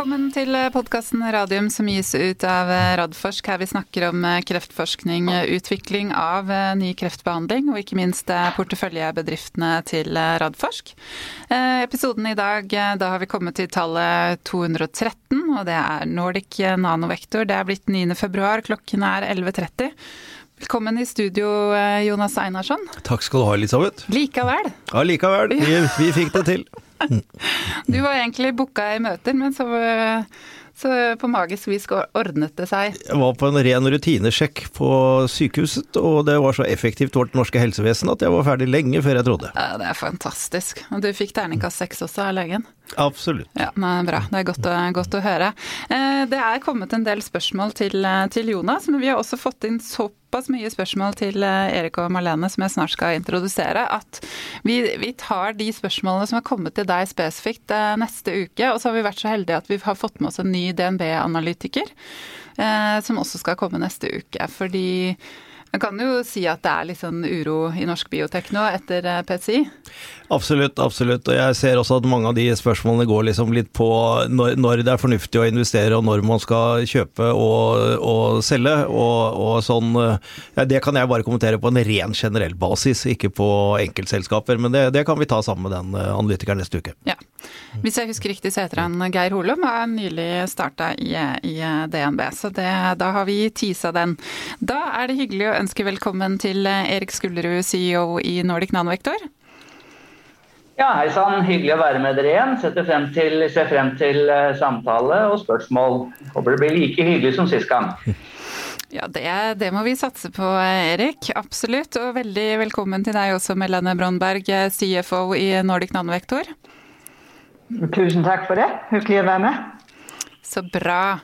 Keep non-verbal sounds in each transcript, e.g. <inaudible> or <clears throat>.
Velkommen til podkasten Radium som gis ut av Radforsk, her vi snakker om kreftforskning, utvikling av ny kreftbehandling og ikke minst porteføljebedriftene til Radforsk. Episoden i dag, da har vi kommet til tallet 213, og det er Nordic Nanovektor. Det er blitt 9. februar, klokken er 11.30. Velkommen i studio, Jonas Einarsson. Takk skal du ha, Elisabeth. Likevel. Ja, likevel. Vi, vi fikk det til. <laughs> Du var egentlig booka i møter, men så, så på magisk vis ordnet det seg. Jeg var på en ren rutinesjekk på sykehuset, og det var så effektivt vårt norske helsevesen at jeg var ferdig lenge før jeg trodde. Ja, Det er fantastisk. Og du fikk terningkast seks også av legen? Absolutt. Ja, men Bra. Det er godt å, godt å høre. Eh, det er kommet en del spørsmål til, til Jonas, men vi har også fått inn såpass mye spørsmål til eh, Erik og Marlene som jeg snart skal introdusere, at vi, vi, tar de spørsmålene som har kommet til deg spesifikt eh, neste uke. Og så har vi vært så heldige at vi har fått med oss en ny DNB-analytiker, som også skal komme neste uke. Fordi man kan jo si at det er litt sånn uro i norsk biotek nå etter PCI? Absolutt, absolutt. Og jeg ser også at mange av de spørsmålene går liksom litt på når, når det er fornuftig å investere, og når man skal kjøpe og, og selge. Og, og sånn ja, Det kan jeg bare kommentere på en ren generell basis, ikke på enkeltselskaper. Men det, det kan vi ta sammen med den analytikeren neste uke. Ja. Hvis jeg husker riktig, så heter han Geir Holum og er nylig starta i, i, DNB. Så det, da har vi tisa den. Da er det hyggelig å ønske velkommen til Erik Skullerud, CEO i Nordic Nanovektor. Ja, hei sann. Hyggelig å være med dere igjen. Setter frem til, ser frem til uh, samtale og spørsmål. Håper det blir like hyggelig som sist gang. <laughs> Ja, det, det, må vi satse på, Erik. Absolutt. Og veldig velkommen til deg også, Melene Brondberg, CFO i Nordic Nanovektor. Tusen takk for det. Hyggelig å være med. Så bra.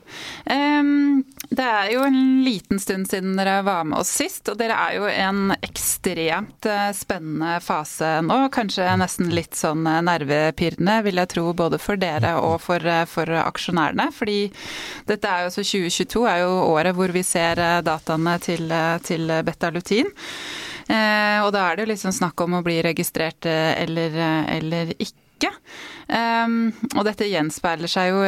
Det er jo en liten stund siden dere var med oss sist, og dere er jo i en ekstremt eh, spennende fase nå. Kanskje nesten litt sånn eh, nervepirrende, vil jeg tro, både for dere og for, eh, for aksjonærene. Fordi dette er jo så 2022 er jo året hvor vi ser dataene til, til betalutin. Og da er det jo liksom snakk om å bli registrert eller, eller ikke. Um, og dette gjenspeiler seg jo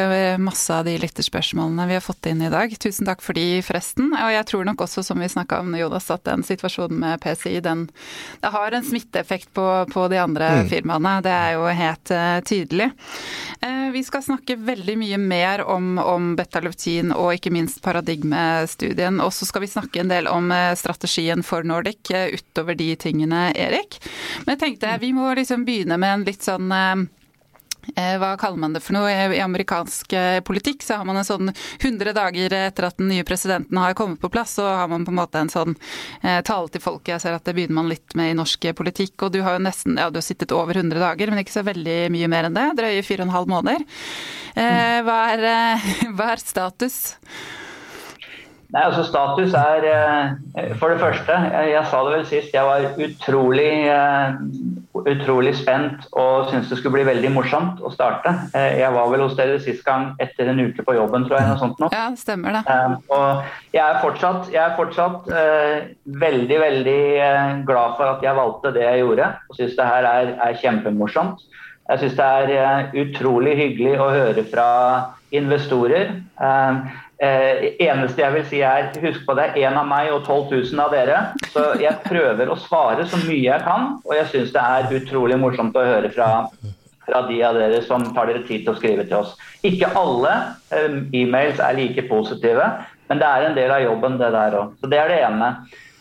masse av de lytterspørsmålene vi har fått inn i dag. Tusen takk for de, forresten. Og jeg tror nok også, som vi snakka om, Jonas, at den situasjonen med PCI, den det har en smitteeffekt på, på de andre mm. firmaene. Det er jo helt uh, tydelig. Uh, vi skal snakke veldig mye mer om, om betalutin og ikke minst paradigmestudien. Og så skal vi snakke en del om uh, strategien for Nordic utover de tingene, Erik. Men jeg tenkte vi må liksom begynne med en litt sånn hva kaller man det for noe? I amerikansk politikk så har man en sånn 100 dager etter at den nye presidenten har kommet på plass, så har man på en måte en sånn eh, tale til folket. Jeg ser at det begynner man litt med i norsk politikk. Og du har jo nesten ja, du har sittet over 100 dager, men ikke så veldig mye mer enn det. Drøye fire og en halv måneder. Eh, hva, er, <laughs> hva er status? Nei, altså Status er eh, For det første, jeg, sa det vel sist, jeg var utrolig, utrolig spent og syntes det skulle bli veldig morsomt å starte. Uh, jeg var vel hos dere sist gang etter en uke på jobben, tror jeg. noe sånt nå. Ja, stemmer det. Uh, og jeg er fortsatt, jeg er fortsatt veldig, veldig glad for at jeg valgte det jeg gjorde. Og syns det her er, er kjempemorsomt. Jeg syns det er utrolig hyggelig å høre fra investorer. Eh, eneste jeg vil si er husk på det er én av meg og 12 000 av dere. Så jeg prøver å svare så mye jeg kan, og jeg syns det er utrolig morsomt å høre fra, fra, de av dere som tar dere tid til å skrive til oss. Ikke alle eh, e-mails er like positive, men det er en del av jobben, det der òg. Så det er det ene.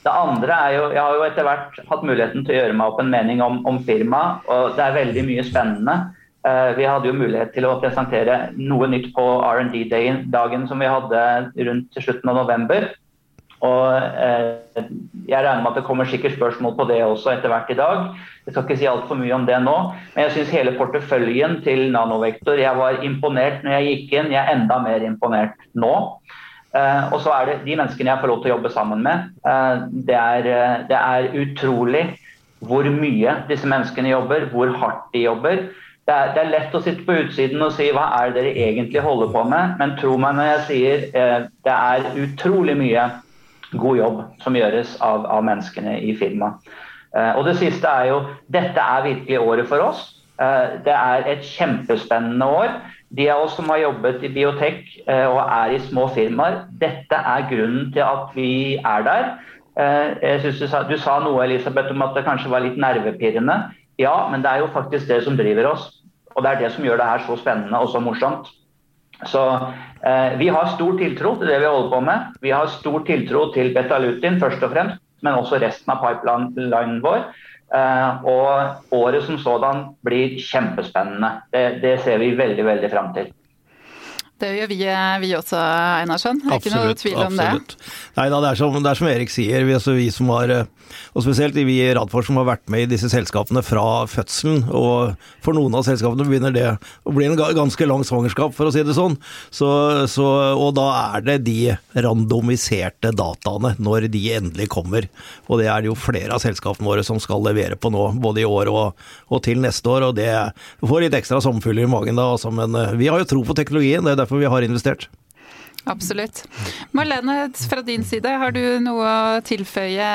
Det andre er jo Jeg har jo etter hvert hatt muligheten til å gjøre meg opp en mening om, om firmaet, og det er veldig mye spennende. Eh, vi hadde jo mulighet til å presentere noe nytt på R&D-dagen som vi hadde rundt slutten av november. Og eh, Jeg regner med at det kommer sikkert spørsmål på det også etter hvert i dag. Jeg skal ikke si altfor mye om det nå, men jeg syns hele porteføljen til Nanovektor Jeg var imponert når jeg gikk inn, jeg er enda mer imponert nå. Eh, og så er det de menneskene jeg får lov til å jobbe sammen med. Det, er, det er utrolig hvor mye disse menneskene jobber, hvor hardt de jobber det er, det er, lett å sitte på utsiden og si hva er det dere egentlig holder på med, men tro meg når jeg sier eh, det er utrolig mye god jobb som gjøres av, av menneskene i firmaet. Eh, og det siste er jo dette er virkelig året for oss. Eh, det er et kjempespennende år. de av oss som har jobbet i biotek og er i små firmaer, dette er grunnen til at vi er der. Jeg synes du, sa, du sa noe Elisabeth, om at det kanskje var litt nervepirrende. Ja, men det er jo faktisk det som driver oss. Og det er det som gjør det her så spennende og så morsomt. Så eh, vi har stor tiltro til det vi holder på med. Vi har stor tiltro til Betalutin først og fremst, men også resten av pipelinen vår. Eh, og året som sådan blir kjempespennende. Det, det ser vi veldig, veldig fram til. Det gjør vi, vi også, Einarsson. Det er ikke noe tvil om absolutt. det. Nei da, det er som, det er som Erik sier. Vi, altså, vi, som har, og spesielt vi i Radfors som har vært med i disse selskapene fra fødselen. Og for noen av selskapene begynner det å bli en ganske lang svangerskap, for å si det sånn. Så, så, og da er det de randomiserte dataene når de endelig kommer. Og det er det jo flere av selskapene våre som skal levere på nå, både i år og, og til neste år. Og det får litt ekstra sommerfugler i magen da, altså. Men eh, vi har jo tro på teknologien. det er derfor vi har investert. Absolutt. Marlene, fra din side, har du noe å tilføye?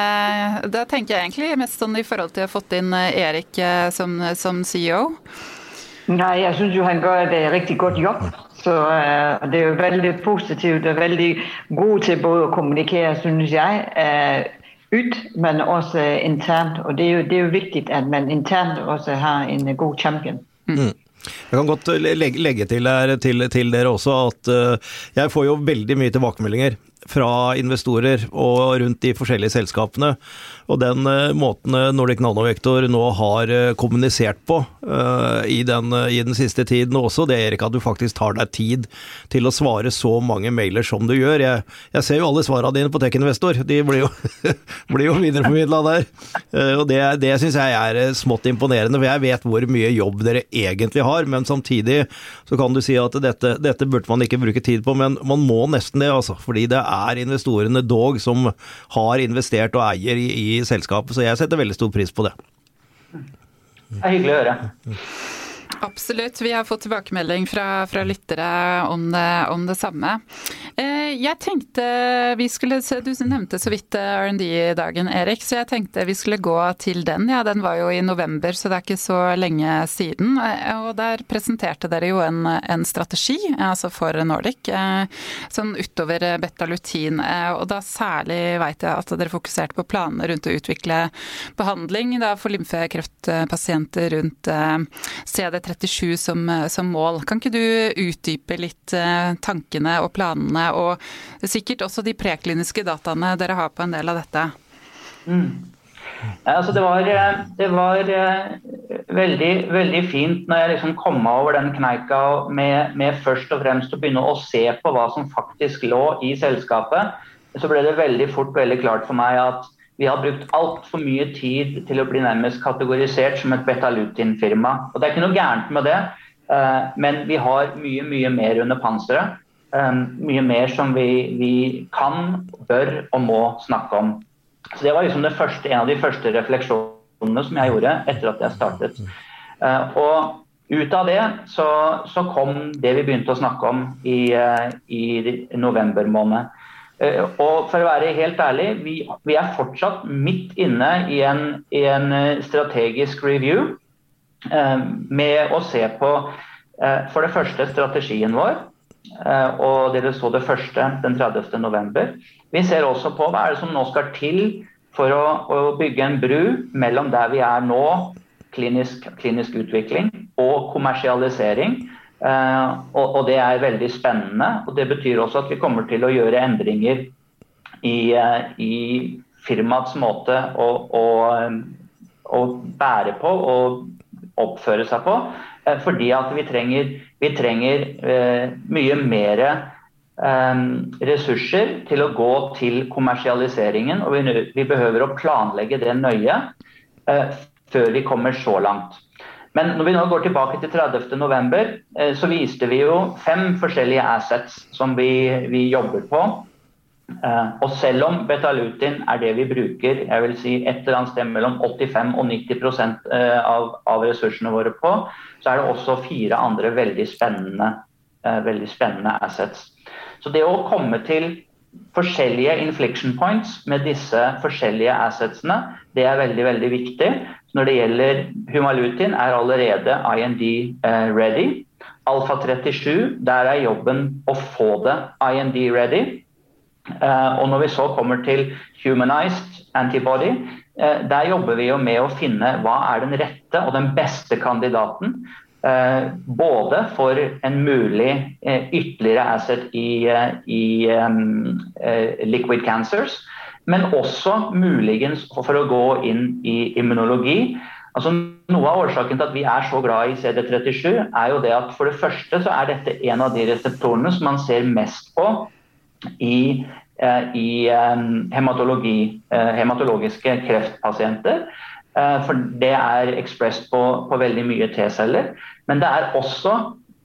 Da tenker jeg egentlig mest sånn i forhold til å ha fått inn Erik eh, som, som CEO. Nei, jeg syns jo han gjør et riktig godt jobb. Så uh, det er jo veldig positivt og veldig god til både å kommunikere, syns jeg, uh, ut, men også internt. Og det er, jo, det er jo viktig at man internt også har en god champion. Mm. Jeg kan godt legge, legge til, her, til, til, dere også at uh, jeg får jo veldig mye tilbakemeldinger fra investorer og rundt de forskjellige selskapene og den uh, måten eh, Nordic Nanovektor nå har uh, kommunisert på uh, i, den, i, den, siste tiden, og også det Erik, at du faktisk tar deg tid til å svare så mange mailer som du gjør. Jeg, jeg ser jo alle svarene dine på Tech-Investor, de blir jo, <laughs> blir videreformidla der. og Det, det syns jeg er smått imponerende, for jeg vet hvor mye jobb dere egentlig har. Men samtidig så kan du si at dette, dette burde man ikke bruke tid på, men man må nesten det, altså. Fordi det er investorene dog som har investert og eier i, i selskapet, så jeg setter veldig stor pris på det. Det er hyggelig å høre. Absolutt. Vi har fått tilbakemelding fra, fra lyttere om det, om det samme. Eh, jeg tenkte vi skulle Du nevnte så vidt eh, R&D-dagen, Erik, så jeg tenkte vi skulle gå til den. Ja, den var jo i november, så det er ikke så lenge siden. Eh, og der presenterte dere jo en, en strategi altså for Nordic, sånn utover betalutin. Og da særlig veit jeg at dere fokuserte på planene rundt å utvikle behandling da, for lymfekreftpasienter rundt CD37 som, som mål. Kan ikke du utdype litt tankene og planene og sikkert også de prekliniske dataene dere har på en del av dette. Mm. Altså det var, det var uh, veldig, veldig, fint når jeg liksom kom over den kneika med, med, først og fremst å begynne å se på hva som faktisk lå i selskapet. Så ble det veldig fort veldig klart for meg at vi har brukt altfor mye tid til å bli nærmest kategorisert som et betalutin-firma. Og Det er ikke noe gærent med det, uh, men vi har mye, mye mer under panseret. Um, mye mer som vi, vi, kan, bør og må snakke om. Så Det var liksom første, en av de første refleksjonene som jeg gjorde etter at jeg startet. Uh, og ut av det så, så, kom det vi begynte å snakke om i, uh, i november måned. Uh, og for å være helt ærlig, vi, vi er fortsatt midt inne i en, i en strategisk review med å se på for det første strategien vår. Eh, og dere så det første den 30. november. Vi ser også på hva er det som nå skal til for å, å bygge en bru mellom der vi er nå, klinisk, klinisk utvikling, og kommersialisering. Uh, og, og, det er veldig spennende. og Det betyr også at vi kommer til å gjøre endringer i, uh, i firmaets måte å, å, å, bære på og oppføre seg på. Uh, fordi at vi trenger vi trenger eh, mye mer eh, ressurser til å gå til kommersialiseringen. Og vi, vi behøver å planlegge det nøye eh, før vi kommer så langt. Men når vi nå går tilbake til 30.11, eh, så viste vi jo fem forskjellige assets som vi, vi jobber på. Uh, og selv om betalutin er det vi bruker jeg vil si et eller annet sted mellom 85 og 90 uh, av, av, ressursene våre på, så er det også fire andre veldig spennende, uh, veldig spennende assets. Så det å komme til forskjellige infliction points med disse forskjellige assetsene, det er veldig veldig viktig. Så når det gjelder Humalutin, er allerede IND ready. Alfa 37, der er jobben å få det IND ready. Og når vi så kommer til humanized antibody, der jobber vi jo med å finne hva er den rette og den beste kandidaten Eh, både for en mulig eh, ytterligere asset i, i i liquid cancers, men også muligens for å gå inn i immunologi. Altså, noe av årsaken til at vi er så glad i CD37, er jo det at for det første så er dette en av de reseptorene som man ser mest på i, i hematologi, hematologiske kreftpasienter. For det er ekspress på, på veldig mye T-celler. Men det er også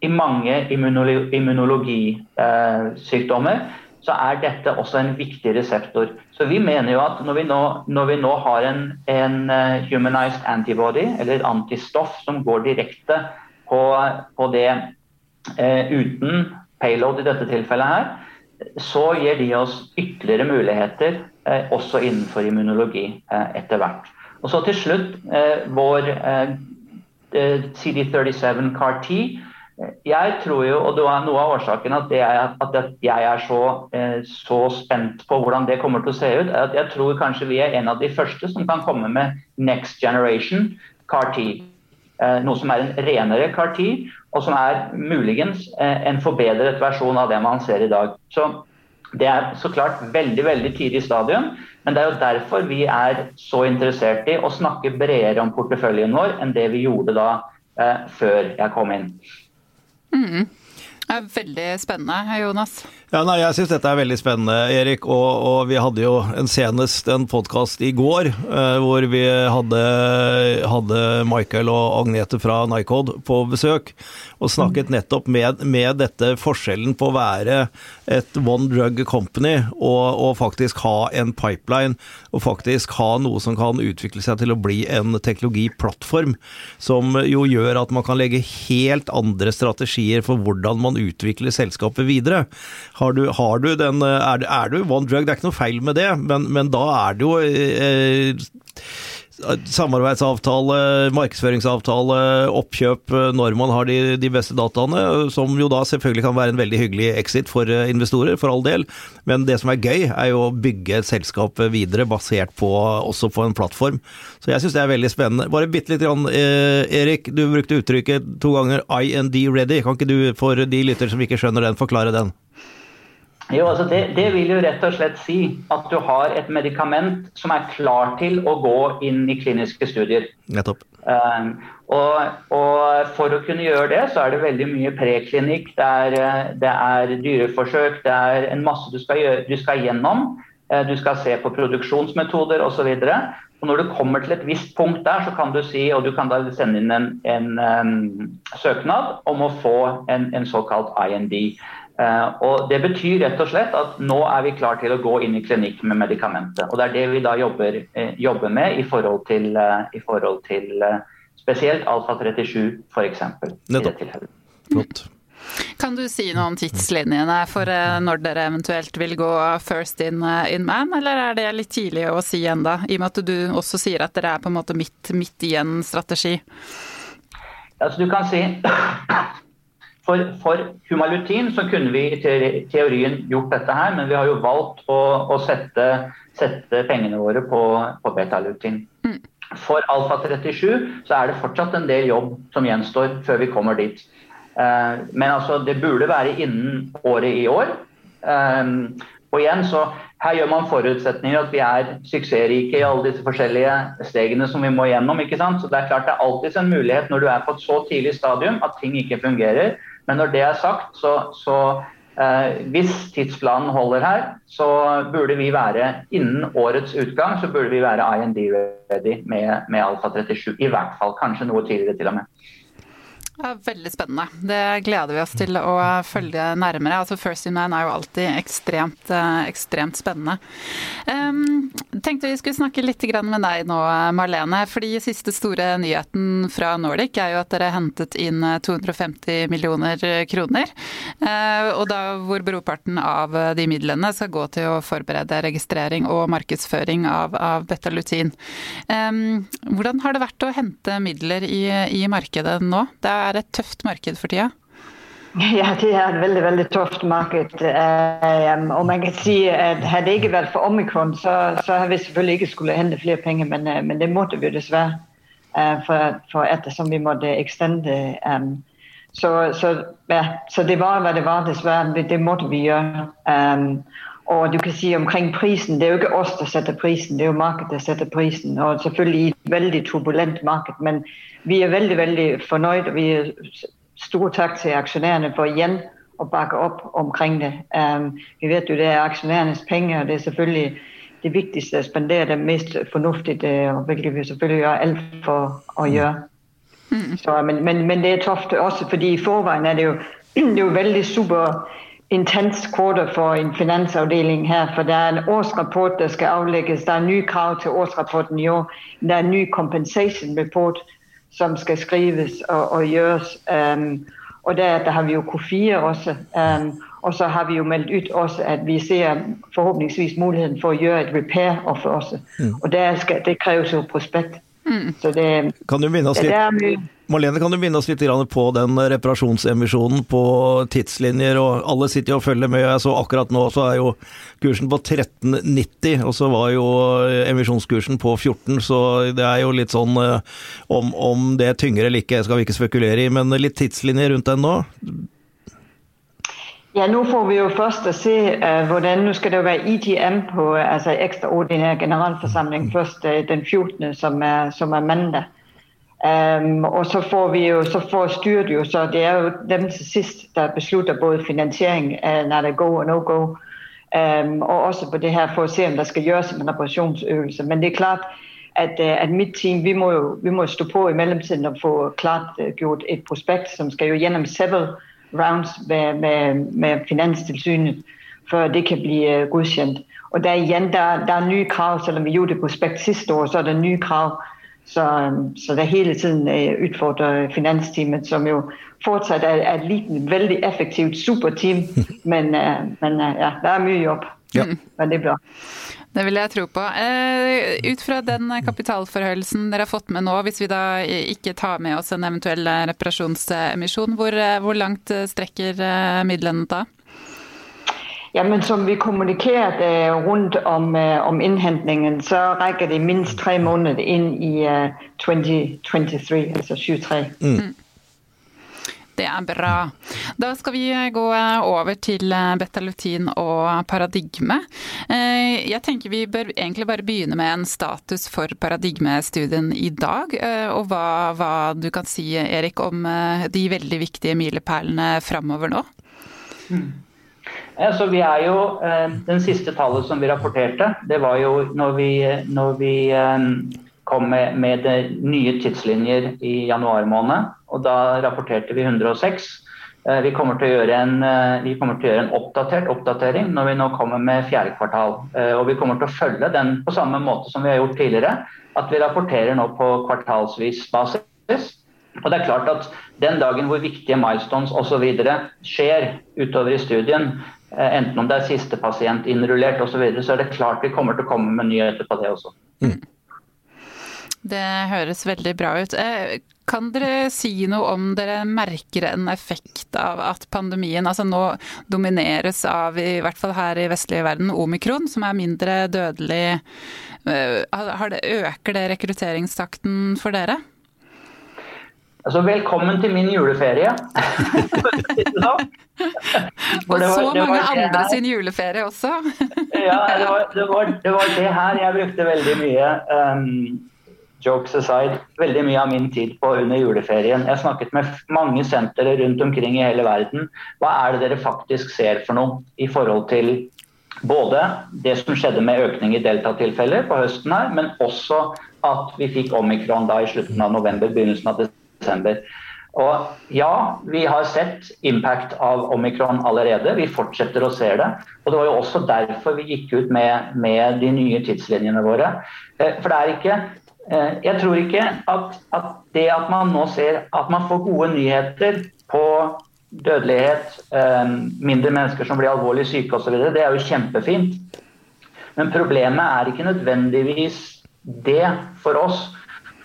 i mange immunologisykdommer så er dette også en viktig reseptor. Så vi mener jo at når vi nå, når vi nå har en, en, eh, humanized antibody, eller antistoff, som går direkte på, på det eh, uten payload i dette tilfellet her, så gir de oss ytterligere muligheter eh, også innenfor immunologi eh, etter hvert. Og så til slutt eh, vår eh, Eh, CD37 CAR-T. Jeg tror jo, og det var Noe av årsaken at, er, at jeg er så, så, spent på hvordan det kommer til å se ut, er at jeg tror kanskje vi er en av de første som kan komme med next generation CAR-T. Noe som er en renere CAR-T, og som er muligens en forbedret versjon av det man ser i dag. Så Det er så klart veldig veldig tidlig stadium, men det er jo derfor vi er så interessert i å snakke bredere om porteføljen vår enn det vi gjorde da eh, før jeg kom inn. Mm. Det er veldig spennende, Jonas. Ja, nei, Jeg syns dette er veldig spennende, Erik. Og, og vi hadde jo en senest en podkast i går eh, hvor vi hadde, hadde, Michael og Agnete fra Nycod på besøk. Og snakket nettopp med, med dette forskjellen på å være et one drug company og, og, faktisk ha en pipeline. Og faktisk ha noe som kan utvikle seg til å bli en teknologiplattform. Som jo gjør at man kan legge helt andre strategier for hvordan man utvikler selskapet videre. Har du, har du den er, er, du one drug, det er ikke noe feil med det, men, men da er det jo eh, samarbeidsavtale, markedsføringsavtale, oppkjøp når man har de, de, beste dataene, som jo da selvfølgelig kan være en veldig hyggelig exit for eh, investorer, for all del. Men det som er gøy, er jo å bygge et selskap videre basert på også på en plattform. Så jeg syns det er veldig spennende. Bare bitte litt, grann, eh, Erik, du brukte uttrykket to ganger IND ready. Kan ikke du for de lytter som ikke skjønner den, forklare den? Jo, altså det, det, vil jo rett og slett si at du har et medikament som er klar til å gå inn i kliniske studier. Nettopp. Um, og, og, For å kunne gjøre det, så er det veldig mye preklinikk, det er, eh, det er dyreforsøk, det er en masse du skal, gjøre, du skal gjennom. Uh, du skal se på produksjonsmetoder osv. Når du kommer til et visst punkt der, så kan du si, og du kan da sende inn en, en um, søknad om å få en, en såkalt IND. Uh, og Det betyr rett og slett at nå er vi klar til å gå inn i klinikk med medikamentet. Og Det er det vi da jobber, uh, jobber med i forhold til, uh, i forhold til spesielt alfa-37 f.eks. Nettopp. Flott. Kan du si noe om tidslinjene for når dere eventuelt vil gå first in, in man, eller er det litt tidlig å si enda, i og med at du også sier at dere er på en måte midt, midt i en strategi? Altså, du kan si for, for Humalutin så kunne vi i teorien gjort dette her, men vi har jo valgt å, å sette, sette, pengene våre på, på betalutin. Mm. For Alfa 37 så er det fortsatt en del jobb som gjenstår før vi kommer dit. Uh, men altså, det burde være innen året i år. Um, og igjen så Her gjør man forutsetninger at vi er suksessrike i alle disse forskjellige stegene som vi må gjennom. ikke sant? Så Det er klart det er alltid en mulighet når du er på et så tidlig stadium at ting ikke fungerer. Men når det er sagt, så, så eh, hvis tidsplanen holder her, så burde vi være innen årets utgang så burde vi være IND ready med, med Alfa 37. I hvert fall. Kanskje noe tidligere til og med. Ja, veldig spennende. Det gleder vi oss til å følge nærmere. Altså First in Man er jo alltid ekstremt, eh, ekstremt spennende. Um, tenkte vi skulle snakke litt med deg nå, Marlene. fordi siste store nyheten fra Nordic er jo at dere hentet inn 250 millioner kroner. Uh, og da hvor brorparten av de midlene skal gå til å forberede registrering og markedsføring av, av betalutin. Um, hvordan har det vært å hente midler i, i markedet nå? Det er er et tøft marked for tida? Ja, det er et veldig veldig tøft marked. Um, og man kan si at Hadde det ikke vært for omikron, så, så hadde vi selvfølgelig ikke skulle hente flere penger, men, uh, men det måtte vi dessverre. Uh, for, for ettersom vi måtte ekstende. Um, så, så, ja, så, det var hva det var, dessverre. Det, det måtte vi gjøre. Og du kan si omkring prisen, Det er jo ikke oss som setter prisen, det er jo markedet som setter prisen. Og selvfølgelig i et veldig turbulent marked. Men vi er veldig veldig fornøyd. og vi er Stor takk til aksjonærene for igjen å bakke opp omkring det. Um, vi vet jo det er aksjonærenes penger. og Det er selvfølgelig det viktigste å spendere det mest fornuftig, hvilket vi selvfølgelig gjør alt for å gjøre. Mm. Så, men, men, men, det er tøft også, fordi i forveien er det jo, <clears throat> det er jo veldig super intens kode for en finansavdeling her. For det er en årsrapport der skal avlegges. Det er nye krav til årsrapporten i år. Det er en ny compensation report som skal skrives og, og gjøres. Um, og deretter har vi jo K4 også. Um, og så har vi jo meldt ut også at vi ser forhåpentligvis muligheten for å gjøre et repair offer også. Mm. Og det, skal, det kreves jo prospekt. Mm. Så det, kan du minne oss litt, Marlene, kan du minne oss litt på den reparasjonsemisjonen på tidslinjer? og Alle sitter jo og følger med. Jeg så akkurat nå så er jo kursen på 13,90, og så var jo emisjonskursen på 14, så det er jo litt sånn eh, om, om det tynger eller ikke, skal vi ikke spekulere i, men litt tidslinjer rundt den nå? Ja, Nå får vi jo først å se uh, hvordan Nå skal det jo være EGM på altså ekstraordinær generalforsamling først uh, den 14., som er, som er mandag. Um, og så får vi jo, så får styret jo, så det er jo dem til sist der beslutter både finansiering uh, når det er go og no go. Um, og også på det her for å se om det skal gjøres en reparasjonsøvelse. Men det er klart at, at mitt team vi må jo vi må stå på i mellomtiden og få klart gjort et prospekt som skal jo gjennom several rounds med, med, med Finanstilsynet før det kan bli øh, godkjent. Og der igjen, der, der, er nye krav, selv om vi gjorde det prospekt siste år, så er det nye krav. Så, så det hele tiden øh, utfordrer finansteamet, som jo fortsatt er, er et liten, veldig effektivt superteam. <laughs> Men, øh, men ja, det er mye jobb. Ja. Veldig bra. Det vil jeg tro på. Eh, ut fra den kapitalforhøyelsen dere har fått med nå, hvis vi da ikke tar med oss en eventuell reparasjonsemisjon, hvor, eh, hvor langt strekker eh, midlene da? Ja, men Som vi kommunikerte rundt om, om innhentingen, så rekker de minst tre måneder inn i 2023, altså 2023. Mm. Det er bra. Da skal vi gå over til eh, betalutin og paradigme. Eh, jeg tenker vi bør egentlig bare begynne med en status for paradigmestudien i dag. Eh, og hva, hva du kan si, Erik, om de veldig viktige milepælene framover nå? Mm. Vi er jo, Den siste tallet som vi rapporterte, det var jo når vi, når vi kom med, med nye tidslinjer i januar måned. og Da rapporterte vi 106. Eh, vi kommer, en, eh, vi kommer til å gjøre en oppdatert oppdatering når vi nå kommer med fjerde kvartal. Eh, og Vi kommer til å følge den på samme måte som vi har gjort tidligere. At vi rapporterer nå på kvartalsvis basis. Og det er klart at Den dagen hvor viktige milestones osv. skjer utover i studien, enten om det er siste pasient innrullert osv., så, videre, så er det klart vi kommer til å komme med nyheter på det også. Mm. Det høres veldig bra ut. Eh, kan dere si noe om dere merker en effekt av at pandemien altså nå domineres av, i hvert fall her i vestlige verden, omikron, som er mindre dødelig. Eh, det, øker det rekrutteringstakten for dere? Altså, velkommen til min juleferie. <laughs> Og så mange andre sin juleferie også. ja, det <laughs> var, det, var, det var, det her jeg brukte veldig mye. Um, jokes aside, veldig mye av min tid på under juleferien. Jeg snakket med mange sentre rundt omkring i hele verden. Hva er det dere faktisk ser for noe i forhold til både det som skjedde med økning i deltatilfeller på høsten her, men også at vi fikk omikron da i slutten av november, begynnelsen av desember. Og ja, vi har sett impact av omikron allerede. Vi fortsetter å se det. Og det var jo også derfor vi gikk ut med, med de nye tidslinjene våre. Eh, for det er ikke jeg tror ikke at, at, det at man nå ser at man får gode nyheter på dødelighet, eh, mindre mennesker som blir alvorlig syke osv., det er jo kjempefint. Men problemet er ikke nødvendigvis det for oss.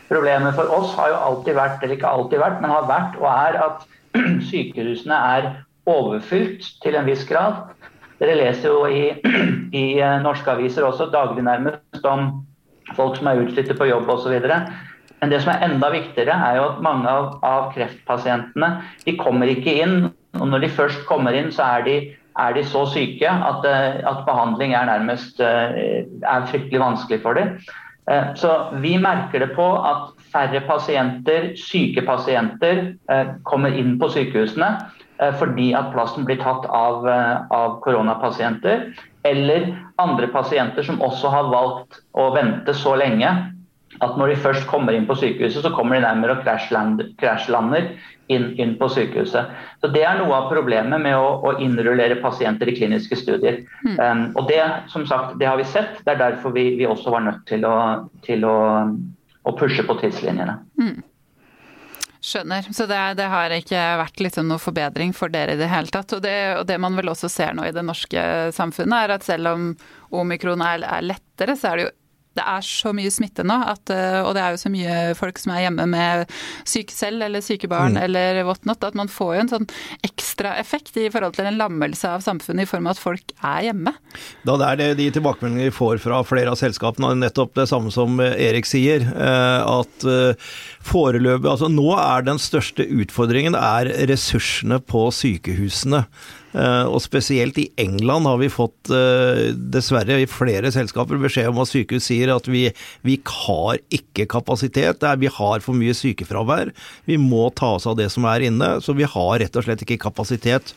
Problemet for oss har jo alltid vært, eller ikke alltid vært, men har vært og er at <clears throat> sykehusene er overfylt til en viss grad. Dere leser jo i, <clears throat> i eh, norske aviser også daglig nærmest om folk som er utslitte på jobb osv. Men det som er enda viktigere, er jo at mange av, av, kreftpasientene de kommer ikke inn. Og når de først kommer inn, så er de, er de så syke at, eh, at, behandling er nærmest eh, er fryktelig vanskelig for dem. Så vi merker det på at færre pasienter, syke pasienter, kommer inn på sykehusene. Eh, fordi at plassen blir tatt av, eh, av koronapasienter. Eller andre pasienter som også har valgt å vente så lenge at når de først kommer inn på sykehuset, så kommer de nærmere og krasjlander inn, inn, på sykehuset. Så Det er noe av problemet med å, å innrullere pasienter i kliniske studier. Mm. Um, og Det som sagt, det har vi sett. Det er derfor vi, vi også var nødt til å, til å, å pushe på tidslinjene. Mm. Skjønner. Så det, det, har ikke vært liksom noe forbedring for dere i det hele tatt. Og det, og det, man vel også ser nå i det norske samfunnet, er at selv om omikron er, er lettere, så er det jo det er så mye smitte nå, at, eh, og det er jo så mye folk som er hjemme med syke selv eller syke barn mm. eller whatnot, at man får jo en sånn ekstra effekt i forhold til en lammelse av samfunnet i form av at folk er hjemme. Da det er det de tilbakemeldingene vi får fra flere av selskapene, nettopp det samme som Erik sier. Eh, at eh, foreløpig Altså nå er den største utfordringen er ressursene på sykehusene. Eh, og spesielt i England har vi fått, eh, dessverre i flere selskaper, beskjed om at sykehus sier at vi, vi har ikke kapasitet. Vi har for mye sykefravær. Vi må ta oss av det som er inne. Så vi har rett og slett ikke kapasitet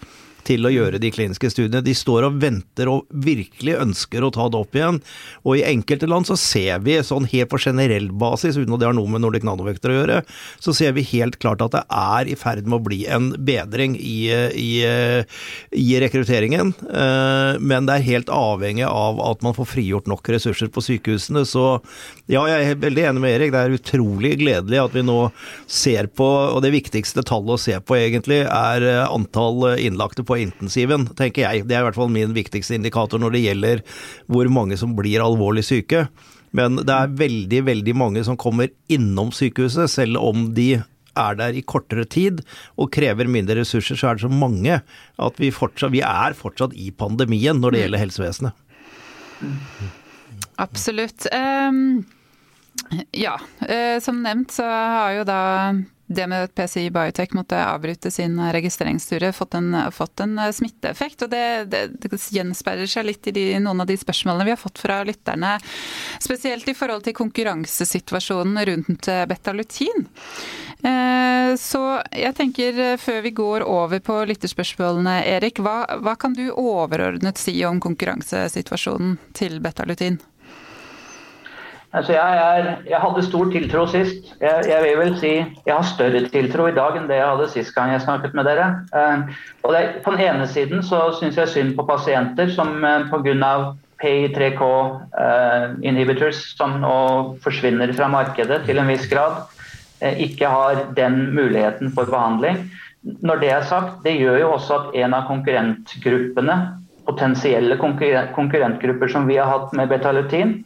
til å gjøre de kliniske studiene. De står og venter og virkelig ønsker å ta det opp igjen. Og i enkelte land så ser vi, sånn helt på generell basis, uten at det har noe med Nordic Nanovektor å gjøre, så ser vi helt klart at det er i ferd med å bli en bedring i, i, i rekrutteringen. Eh, men det er helt avhengig av at man får frigjort nok ressurser på sykehusene. Så ja, jeg er veldig enig med Erik. Det er utrolig gledelig at vi nå ser på, og det viktigste tallet å se på egentlig, er antall innlagte på intensiven, tenker jeg. Det er i hvert fall min viktigste indikator når det gjelder hvor mange som blir alvorlig syke. Men det er veldig, veldig mange som kommer innom sykehuset, selv om de er der i kortere tid og krever mindre ressurser, så er det så mange at vi, fortsatt, vi er fortsatt i pandemien når det gjelder helsevesenet. Absolutt. Um, ja, uh, som nevnt så har jo da det med at PCI Biotech måtte avbryte sin registreringstur, fått fått en smitteeffekt. Og det, det, det gjenspeiler seg litt i de, noen av de spørsmålene vi har fått fra lytterne. Spesielt i forhold til konkurransesituasjonen rundt betalutin. Eh, så jeg tenker, før vi går over på lytterspørsmålene, Erik, hva, hva kan du overordnet si om konkurransesituasjonen til betalutin? Altså jeg, er, jeg, hadde stor tiltro sist. Jeg, jeg, vil vel si jeg har større tiltro i dag enn det jeg hadde sist gang jeg snakket med dere. Uh, og det, på den ene siden så syns jeg synd på pasienter som pga. PI3K uh, inhibitors som nå forsvinner fra markedet til en viss grad, ikke har den muligheten for behandling. Når det er sagt, det gjør jo også at en av konkurrentgruppene, potensielle konkurrentgrupper som vi har hatt med betalutin,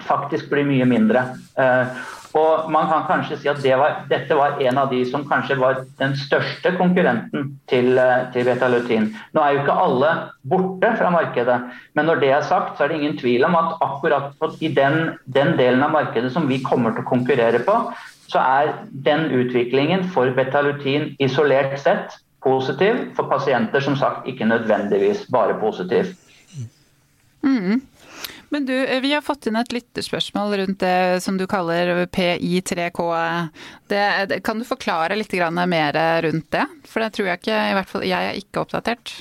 faktisk blir mye mindre. Eh, og man kan kanskje si at det var, dette var en av de som kanskje var den største konkurrenten til, eh, til betalutin. Nå er jo ikke alle borte fra markedet, men når det er sagt, så er det ingen tvil om at akkurat i den, den delen av markedet som vi kommer til å konkurrere på, så er den utviklingen for betalutin isolert sett positiv. For pasienter som sagt ikke nødvendigvis bare positiv. Mm. Men du, eh, vi har fått inn et lytterspørsmål rundt det som du kaller PI3K. Det, kan du forklare litt mer rundt det? For det tror jeg ikke, i hvert fall jeg er ikke oppdatert.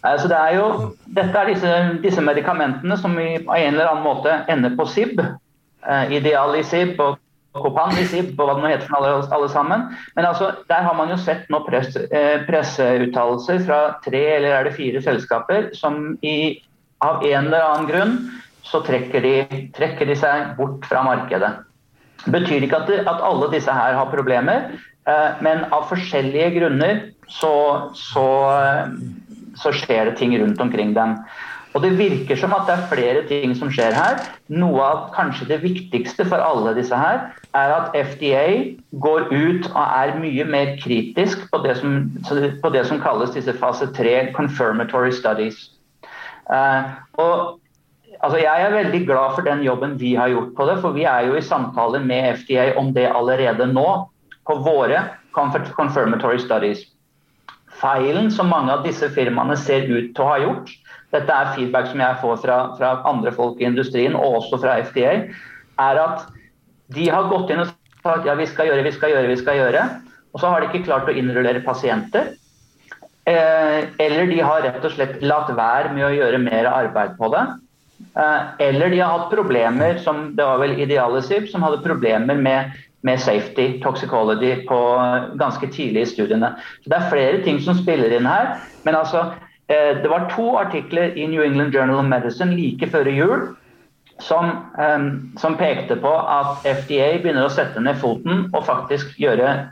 Altså det er jo, dette er disse, disse medikamentene som i, en eller annen måte ender på SIB. Eh, SIB og Kopan i SIB og hva det nå heter for alle, alle, sammen. Men altså, der har man jo sett press, eh, presseuttalelser fra tre eller er det fire selskaper som i av en eller annen grunn så trekker de, trekker de seg bort fra markedet. Det betyr ikke at, det, at alle disse her har problemer, eh, men av forskjellige grunner så, så, så, skjer det ting rundt omkring dem. Og Det virker som at det er flere ting som skjer her. Noe av kanskje det viktigste for alle disse her, er at FDA går ut og er mye mer kritisk på det som, på det som kalles disse fase 3 confirmatory studies. Uh, og Altså, jeg er veldig glad for den jobben vi har gjort på det, for vi er jo i samtale med FDA om det allerede nå på våre confirmatory studies. Feilen som mange av disse firmaene ser ut til å ha gjort, dette er feedback som jeg får fra, fra andre folk i industrien og også fra FDA, er at de har gått inn og sagt ja, vi skal gjøre, vi skal gjøre, vi skal gjøre. Og så har de ikke klart å innrullere pasienter. Eh, eller de har rett og slett latt være med å gjøre mer arbeid på det. Eh, eller de har hatt problemer, som det var vel Idealisip, som hadde problemer med, med safety, toxicology, på ganske tidlig i studiene. Så Det er flere ting som spiller inn her. Men altså, eh, det var to artikler i New England Journal of Medicine like før jul som, som pekte på at FDA begynner å sette ned foten og faktisk gjøre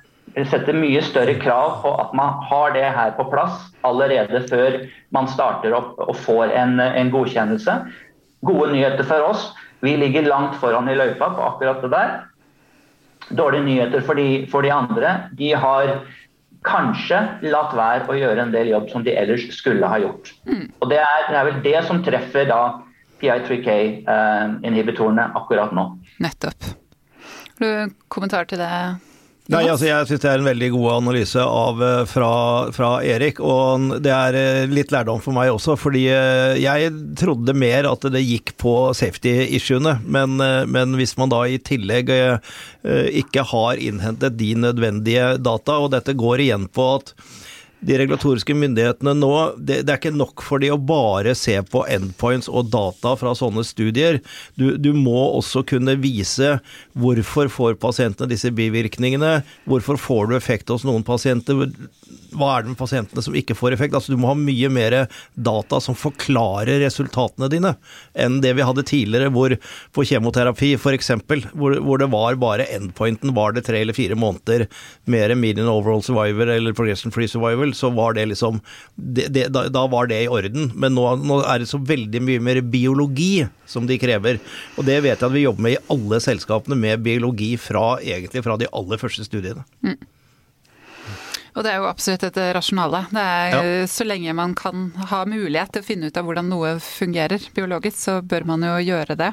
sette mye større krav på at man har det her på plass allerede før man starter opp og får en, en godkjennelse. Gode nyheter for oss. Vi ligger langt foran i løypa på akkurat det der. Dårlige nyheter for de, for de andre. De har kanskje latt være å gjøre en del jobb som de ellers skulle ha gjort. Mm. Og det er, det er, vel det som treffer da PI3K-inhibitorene eh, akkurat nå. Nettopp. Har du kommentar til det? Nei, altså Jeg syns det er en veldig god analyse av, eh, fra, fra, Erik. Og det er eh, litt lærdom for meg også, fordi eh, jeg trodde mer at det gikk på safety-issuene. Men, men, hvis man da i tillegg ikke har innhentet de nødvendige data, og dette går igjen på at de regulatoriske myndighetene nå det, det, er ikke nok for de å bare se på endpoints og data fra sånne studier. Du, du, må også kunne vise hvorfor får pasientene disse bivirkningene, hvorfor får du effekt hos noen pasienter, hva er det med pasientene som ikke får effekt? Altså Du må ha mye mer data som forklarer resultatene dine, enn det vi hadde tidligere, hvor på kjemoterapi f.eks., hvor, hvor det var bare endpointen, var det tre eller fire måneder mer median overall survivor eller progression free så var det liksom det, det, da, da, var det i orden. Men nå, nå, er det så veldig mye mer biologi som de krever. Og det vet jeg at vi jobber med i alle selskapene, med biologi fra, egentlig fra de aller første studiene. Mm. Og det er jo absolutt et rasjonale. Det er ja. Så lenge man kan ha mulighet til å finne ut av hvordan noe fungerer biologisk, så bør man jo gjøre det.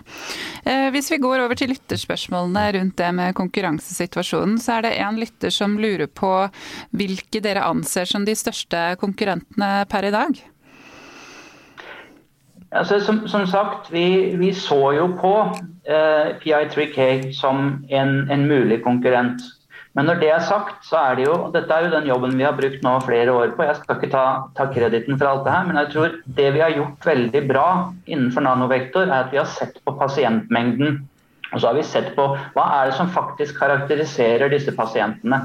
Eh, hvis vi går over til lytterspørsmålene rundt det med konkurransesituasjonen, så er det en lytter som lurer på hvilke dere anser som de største konkurrentene per i dag? Altså, som, som, sagt, vi, vi, så jo på eh, PI3K som en, en mulig konkurrent. Men når det er sagt, så er det jo Dette er jo den jobben vi har brukt nå flere år på. Jeg skal ikke ta, ta krediten for alt det her, men jeg tror det vi har gjort veldig bra innenfor nanovektor, er at vi har sett på pasientmengden. Og så har vi sett på hva er det som faktisk karakteriserer disse pasientene.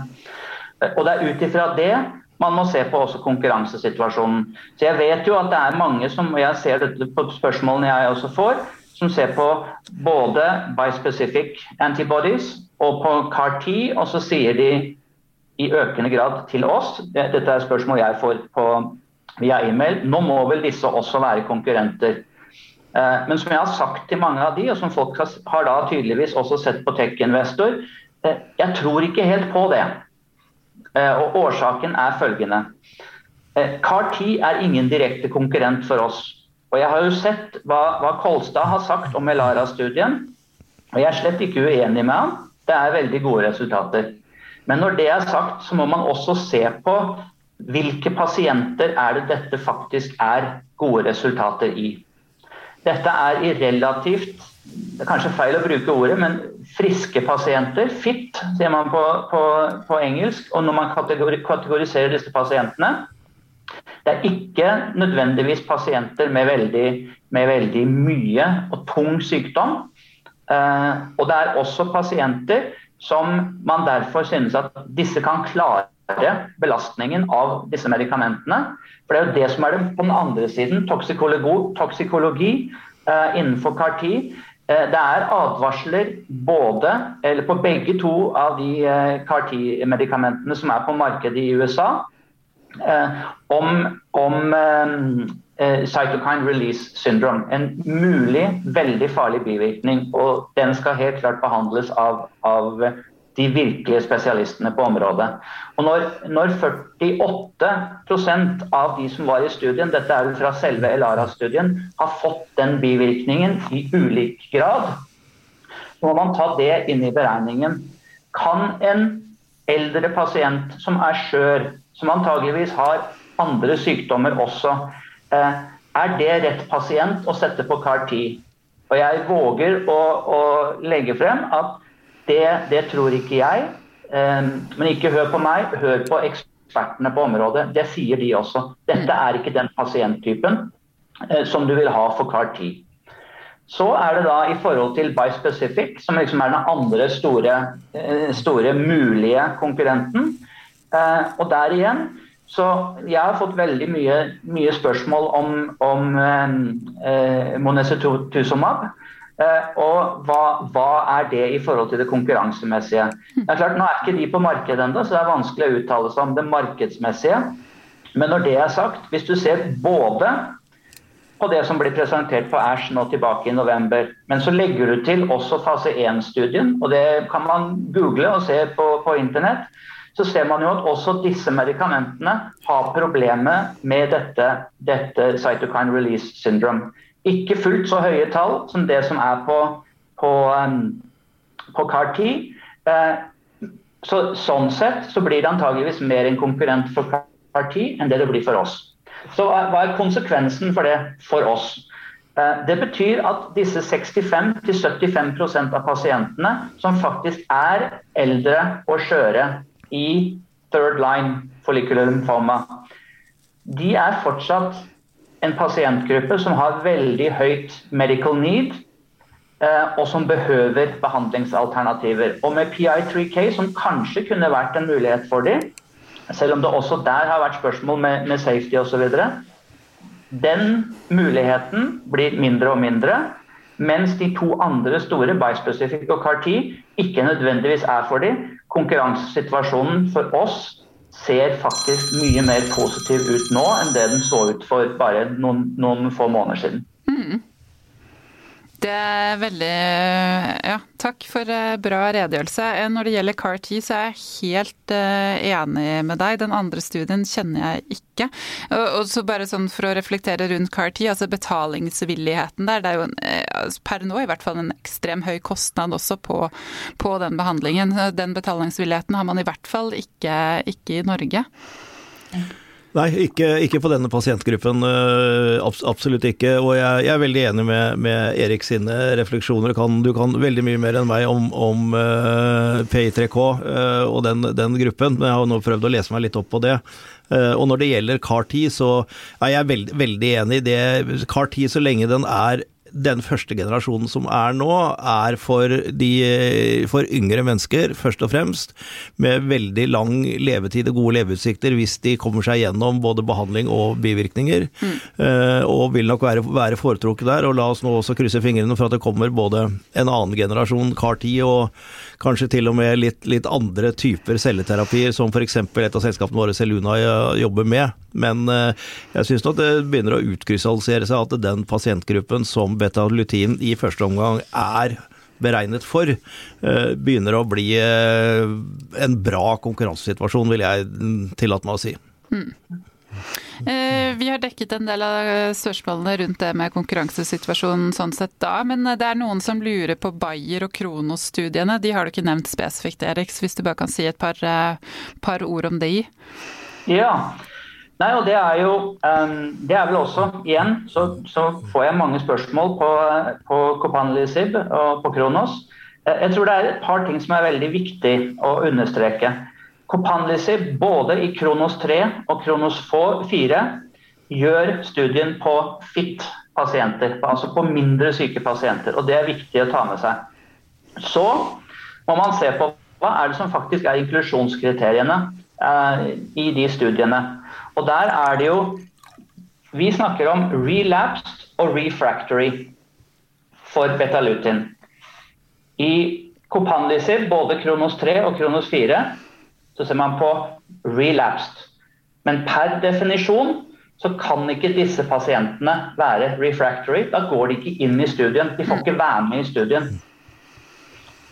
Og det er ut ifra det man må se på også konkurransesituasjonen. Så Jeg vet jo at det er mange som, og jeg ser dette på spørsmålene jeg også får, som ser på både bispecific antibodies og på CAR-T, og så sier de i økende grad til oss Dette er spørsmål jeg får på, via e-mail. Nå må vel disse også være konkurrenter. Eh, men som jeg har sagt til mange av de, og som folk har da tydeligvis også sett på Tech-investor, eh, jeg tror ikke helt på det. Eh, og årsaken er følgende. CAR-T er ingen direkte konkurrent for oss. Og jeg har jo sett hva, hva Kolstad har sagt om Elara-studien, og jeg er slett ikke uenig med han. Det er veldig gode resultater. Men når det er sagt, så må man også se på hvilke pasienter er det dette faktisk er gode resultater i. Dette er i relativt det er kanskje feil å bruke ordet, men friske pasienter, fit, sier man på, på, på engelsk. Og når man kategoriserer disse pasientene, det er ikke nødvendigvis pasienter med veldig, med veldig mye og tung sykdom. Eh, og det er også pasienter som man derfor synes at disse kan klare belastningen av disse medikamentene. For det er jo det som er det på den andre siden. Toksikologi, toksikologi uh, innenfor CAR-T. Uh, det er advarsler både, eller på begge to av de CAR-T-medikamentene som er på markedet i USA, om, om eh, cytokine release syndrome. En mulig veldig farlig bivirkning. Og den skal helt klart behandles av, av de virkelige spesialistene på området. Og når, når 48% av de som var i studien, dette er fra selve Elara-studien, har fått den bivirkningen i ulik grad, må man ta det inn i beregningen. Kan en eldre pasient som er skjør, som antageligvis har andre sykdommer også, eh, er det rett pasient å sette på CAR-10? Og jeg våger å, å legge frem at det, det tror ikke jeg. Eh, men ikke hør på meg, hør på ekspertene på området. Det sier de også. Dette er ikke den pasienttypen eh, som du vil ha for CAR-10. Så er det da i forhold til Bispecific, som liksom er den andre store, eh, store mulige konkurrenten. Og der igjen så jeg har fått veldig mye, mye spørsmål om, om eh, Monesetuzumab. Eh, og hva, hva, er det i forhold til det konkurransemessige? Det er klart, Nå er ikke de på markedet ennå, så det er vanskelig å uttale seg om det markedsmessige. Men når det er sagt, hvis du ser både på det som blir presentert på Ash nå tilbake i november, men så legger du til også fase 1-studien, og det kan man google og se på, på internett, så ser man jo at også disse medikamentene har problemer med dette, dette cytokine release syndrome. Ikke fullt så høye tall som det som er på, på, um, på CAR-10. Uh, så, sånn sett så blir det antageligvis mer en konkurrent for CAR-10 enn det det blir for oss. Så hva er konsekvensen for det for oss? Uh, det betyr at disse 65-75% av pasientene som faktisk er eldre og skjøre i third line follicular lymphoma, de er fortsatt en pasientgruppe som har veldig høyt medical need, eh, og som behøver behandlingsalternativer. Og med PI3K, som kanskje kunne vært en mulighet for dem, selv om det også der har vært spørsmål med, med safety osv., den muligheten blir mindre og mindre. Mens de to andre store, Bispecific og CAR-10, ikke nødvendigvis er for dem. Konkurransesituasjonen for oss ser faktisk mye mer positiv ut nå enn det den så ut for bare noen, noen få måneder siden. Mm. Det er veldig Ja, takk for eh, bra redegjørelse. Eh, når det gjelder CAR-10, så er jeg helt uh, enig med deg. Den andre studien kjenner jeg ikke. Og, så bare sånn for å reflektere rundt CAR-10, altså betalingsvilligheten der. Det er jo en, altså per nå i hvert fall en ekstrem høy kostnad også på, på den behandlingen. Den betalingsvilligheten har man i hvert fall ikke, ikke i Norge. Nei, ikke, ikke, på denne pasientgruppen. Uh, absolutt ikke. Og jeg, jeg, er veldig enig med, med Erik sine refleksjoner. Kan, du kan, veldig mye mer enn meg om, om uh, PI3K uh, og den, den, gruppen, men jeg har nå prøvd å lese meg litt opp på det. Og når det gjelder CAR-10, så er jeg veld, veldig enig i det. CAR-10, så lenge den er den første generasjonen som er nå, er for, de, for yngre mennesker, først og fremst, med veldig lang levetid og gode leveutsikter hvis de kommer seg gjennom både behandling og bivirkninger. Mm. Uh, og vil nok være, være foretrukket der. Og la oss nå også krysse fingrene for at det kommer både en annen generasjon CAR-10 og kanskje til og med litt, litt andre typer celleterapier, som f.eks. et av selskapene våre, Seluna, jobber med. Men uh, jeg syns nok det begynner å utkrystallisere seg at den pasientgruppen som beta-lutin i første omgang er beregnet for, eh, begynner å bli eh, en bra konkurransesituasjon, vil jeg tillate meg å si. Mm. Vi har dekket en del av spørsmålene rundt det med konkurransesituasjonen sånn sett da, men det er noen som lurer på Bayer og Kronos-studiene. De har du ikke nevnt spesifikt, Eriks, hvis du bare kan si et par, par ord om de? Ja, Nei, og det er jo Det er vel også, igjen, så, så får jeg mange spørsmål på, på Copanlisib og på Kronos. Eh, jeg tror det er et par ting som er veldig viktig å understreke. Copanlisib både i Kronos 3 og Kronos 4 gjør studien på fit pasienter, altså på mindre syke pasienter. og Det er viktig å ta med seg. Så må man se på hva er det som faktisk er inklusjonskriteriene eh, i de studiene. Og der er det jo Vi snakker om relapsed og refractory for betalutin. I Copanlisib, både Kronos 3 og Kronos 4, så ser man på relapsed. Men per definisjon så kan ikke disse pasientene være refractory. Da går de ikke inn i studien. De får ikke være med i studien.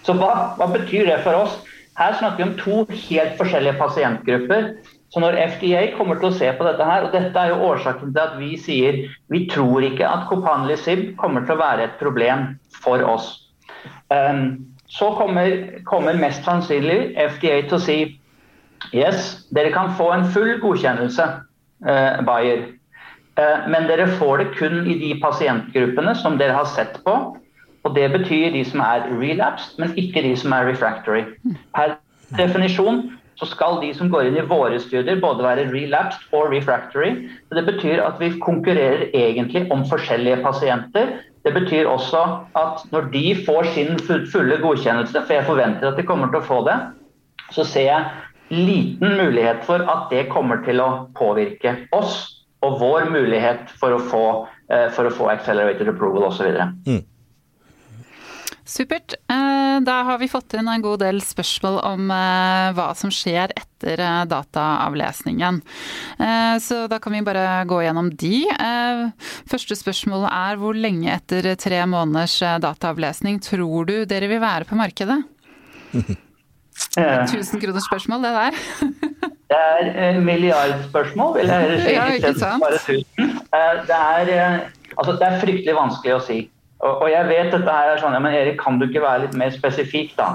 Så hva, hva betyr det for oss? Her snakker vi om to helt forskjellige pasientgrupper. Så når FDA kommer til å se på dette her, og dette er jo årsaken til at vi sier vi tror ikke at Copanlisib kommer til å være et problem for oss. Um, så kommer, kommer, mest sannsynlig FDA til å si yes, dere kan få en full godkjennelse, eh, Bayer. Eh, men dere får det kun i de pasientgruppene som dere har sett på. Og det betyr de som er relapsed, men ikke de som er refractory. Per definisjon så skal de som går inn i våre studier både være relapsed og refractory. Det betyr at vi konkurrerer egentlig om forskjellige pasienter. Det betyr også at når de får sin fulle godkjennelse, for jeg forventer at de kommer til å få det, så ser jeg liten mulighet for at det kommer til å påvirke oss og vår mulighet for å få, eh, for å få accelerated approval osv. Mm. Supert. Eh, da har vi fått inn en god del spørsmål om eh, hva som skjer etter eh, dataavlesningen. Så da kan vi bare gå gjennom de. Første spørsmål er hvor lenge etter tre måneders dataavlesning tror du dere vil være på markedet? <laughs> Tusen kroners spørsmål, det der. <laughs> det er milliardspørsmål, vil jeg si. Ja, ikke sant? Det er, altså, det er fryktelig vanskelig å si. Og, og, jeg vet dette her er sånn ja, men Erik, kan du ikke være litt mer spesifikk, da?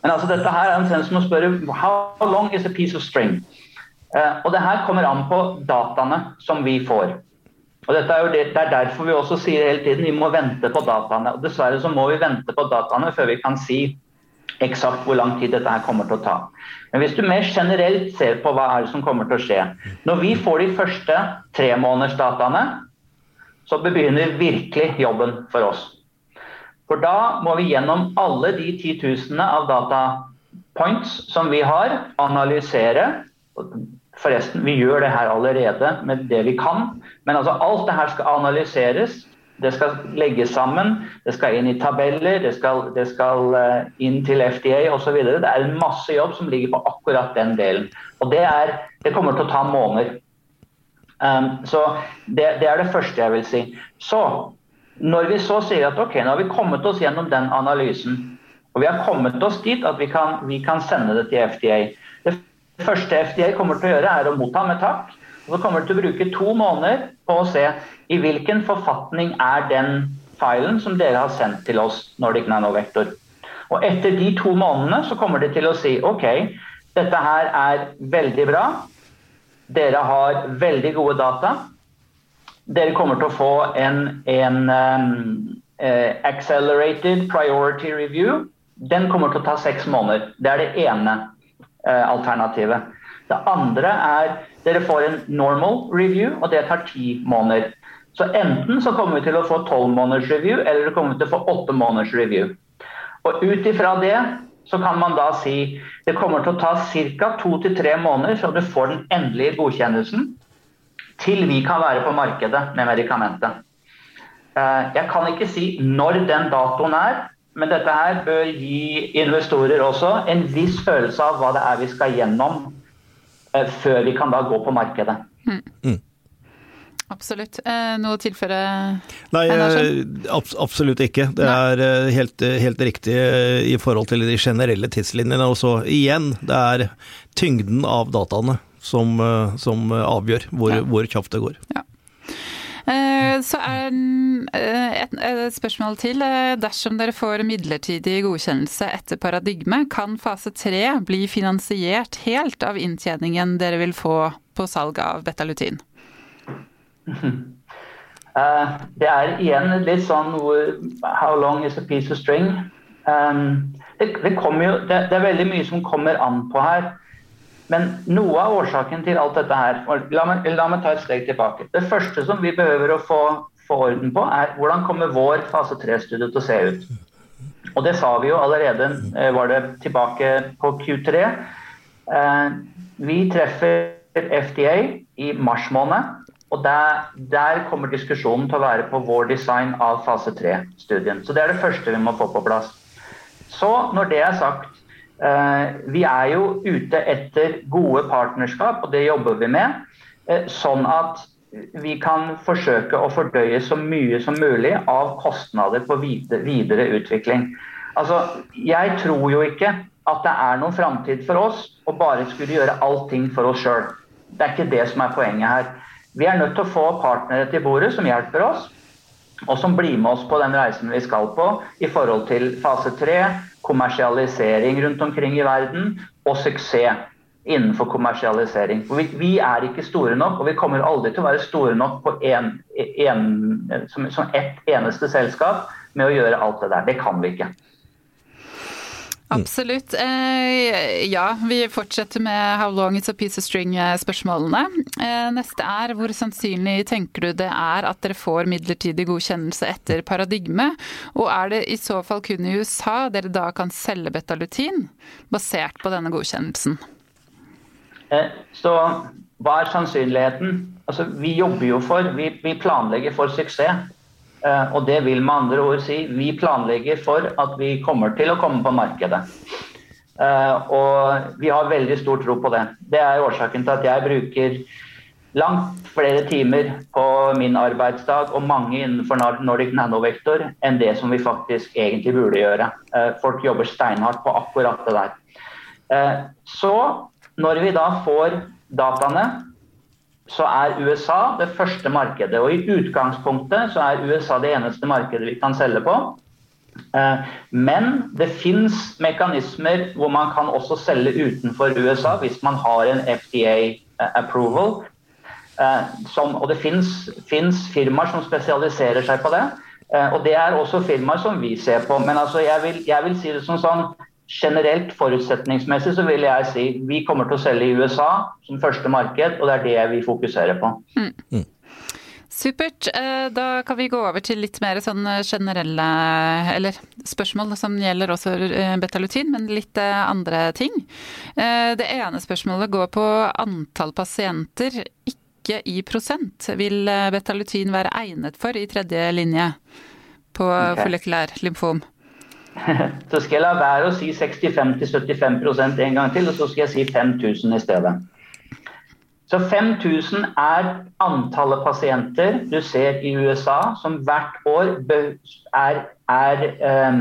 Men altså, dette her er en som å spørre How long is a piece of string? Og det her kommer an på dataene som vi får. Og dette er jo det, det, er derfor vi også sier hele tiden vi må vente på dataene. Og dessverre så må vi vente på dataene før vi kan si eksakt hvor lang tid dette her kommer til å ta. Men hvis du mer generelt ser på hva er det som kommer til å skje Når vi får de første tremånedersdataene, så begynner virkelig jobben for oss. For da må vi gjennom alle de titusenene av datapoints som vi har, analysere. Forresten, vi gjør det her allerede med det vi kan. Men altså alt det her skal analyseres. Det skal legges sammen, det skal inn i tabeller, det skal, det skal eh, inn til FDA osv. Det er en masse jobb som ligger på akkurat den delen. Og det, er, det kommer til å ta måneder. Um, så det, det, er det første jeg vil si. Så, når vi så sier at ok, nå har vi kommet oss gjennom den analysen, og vi har kommet oss dit at vi kan, vi kan sende det til FDA. Det første FDA kommer til å gjøre, er å motta med takk. Så kommer du til å bruke to måneder på å se i hvilken forfatning er den filen som dere har sendt til oss, Nordic Nanovektor. Og etter de to månedene så kommer de til å si ok, dette her er veldig bra. Dere har veldig gode data. Dere kommer til å få en, en um, uh, accelerated priority review. Den kommer til å ta seks måneder. Det er det ene uh, alternativet. Det andre er dere får en normal review, og det tar ti måneder. Så enten så kommer vi til å få tolv måneders review, eller vi kommer til å få åtte måneders review. Og ut ifra det så kan man da si det kommer til å ta ca. to til tre måneder før du får den endelige godkjennelsen til vi kan være på markedet med medikamentet. Eh, jeg kan ikke si når den datoen er, men dette her bør gi investorer også en viss følelse av hva det er vi skal gjennom før vi kan da gå på markedet. Mm. mm. Absolutt. Eh, noe å tilføre? Nei, eh, absolutt ikke. Det er eh, helt, helt, riktig i forhold til de generelle tidslinjene. Og så igjen, det er tyngden av dataene som, som avgjør hvor, ja. hvor kjapt det går. Ja. Så er et, et spørsmål til. Dersom dere får midlertidig godkjennelse etter paradigme, kan fase tre bli finansiert helt av inntjeningen dere vil få på salg av betalutin? <laughs> Det er igjen litt sånn How long is a piece of string? Det, det, jo, det, det, er veldig mye som kommer an på her. Men noe av årsaken til alt dette her la meg, la meg ta et steg tilbake. Det første som vi behøver å få, få orden på, er hvordan kommer vår fase 3-studie til å se ut. Og det sa vi jo allerede, eh, var det tilbake på Q3. Uh, vi treffer FDA i mars måned. Og der, der, kommer diskusjonen til å være på vår design av fase 3-studien. Så det er det første vi må få på plass. Så når det er sagt, eh, vi er jo ute etter gode partnerskap, og det jobber vi med. Eh, sånn at vi kan forsøke å fordøye så mye som mulig av kostnader på videre utvikling. Altså, Jeg tror jo ikke at det er noen framtid for oss å bare skulle gjøre allting for oss sjøl. Det er ikke det som er poenget her. Vi er nødt til å få partnere til bordet som hjelper oss, og som blir med oss på den reisen vi skal på i forhold til fase tre, kommersialisering rundt omkring i verden og suksess innenfor kommersialisering. For vi, vi, er ikke store nok, og vi kommer aldri til å være store nok en, en, som, som ett eneste selskap med å gjøre alt det der. Det kan vi ikke. Absolutt. Eh, ja, vi fortsetter med how long it's a piece of string-spørsmålene. Eh, neste er hvor sannsynlig tenker du det er at dere får midlertidig godkjennelse etter paradigme? Og er det i så fall kun i USA dere da kan selge betalutin basert på denne godkjennelsen? Eh, så hva er sannsynligheten? Altså, vi jobber jo for, vi, vi planlegger for suksess. Eh, og det vil med andre ord si vi planlegger for at vi kommer til å komme på markedet. Eh, og vi har veldig stor tro på det. Det er årsaken til at jeg bruker langt flere timer på min arbeidsdag og mange innenfor Nordic Nanovektor enn det som vi faktisk egentlig burde gjøre. Eh, folk jobber steinhardt på akkurat det der. Så når vi da får dataene så er USA det første markedet. Og i utgangspunktet så er USA det eneste markedet vi kan selge på. Eh, men det fins mekanismer hvor man kan også selge utenfor USA hvis man har en FDA eh, approval. Eh, som, og det fins firmaer som spesialiserer seg på det. Og det er også firmaer som vi ser på. Men altså jeg, vil, jeg vil si det som sånn generelt forutsetningsmessig så vil jeg si vi kommer til å selge i USA som første marked, og det er det vi fokuserer på. Mm. mm. Supert. Eh, da kan vi gå over til litt mer sånn generelle eller spørsmål som gjelder også eh, betalutin, men litt eh, andre ting. Det ene spørsmålet går på antall pasienter, ikke i prosent. Vil betalutin være egnet for i tredje linje på okay. lymfom? <laughs> Så skal jeg la være å si 65-75% en gang til, og så skal jeg si 5000 i stedet. Så 5000 er antallet pasienter du ser i USA som hvert år er, er um,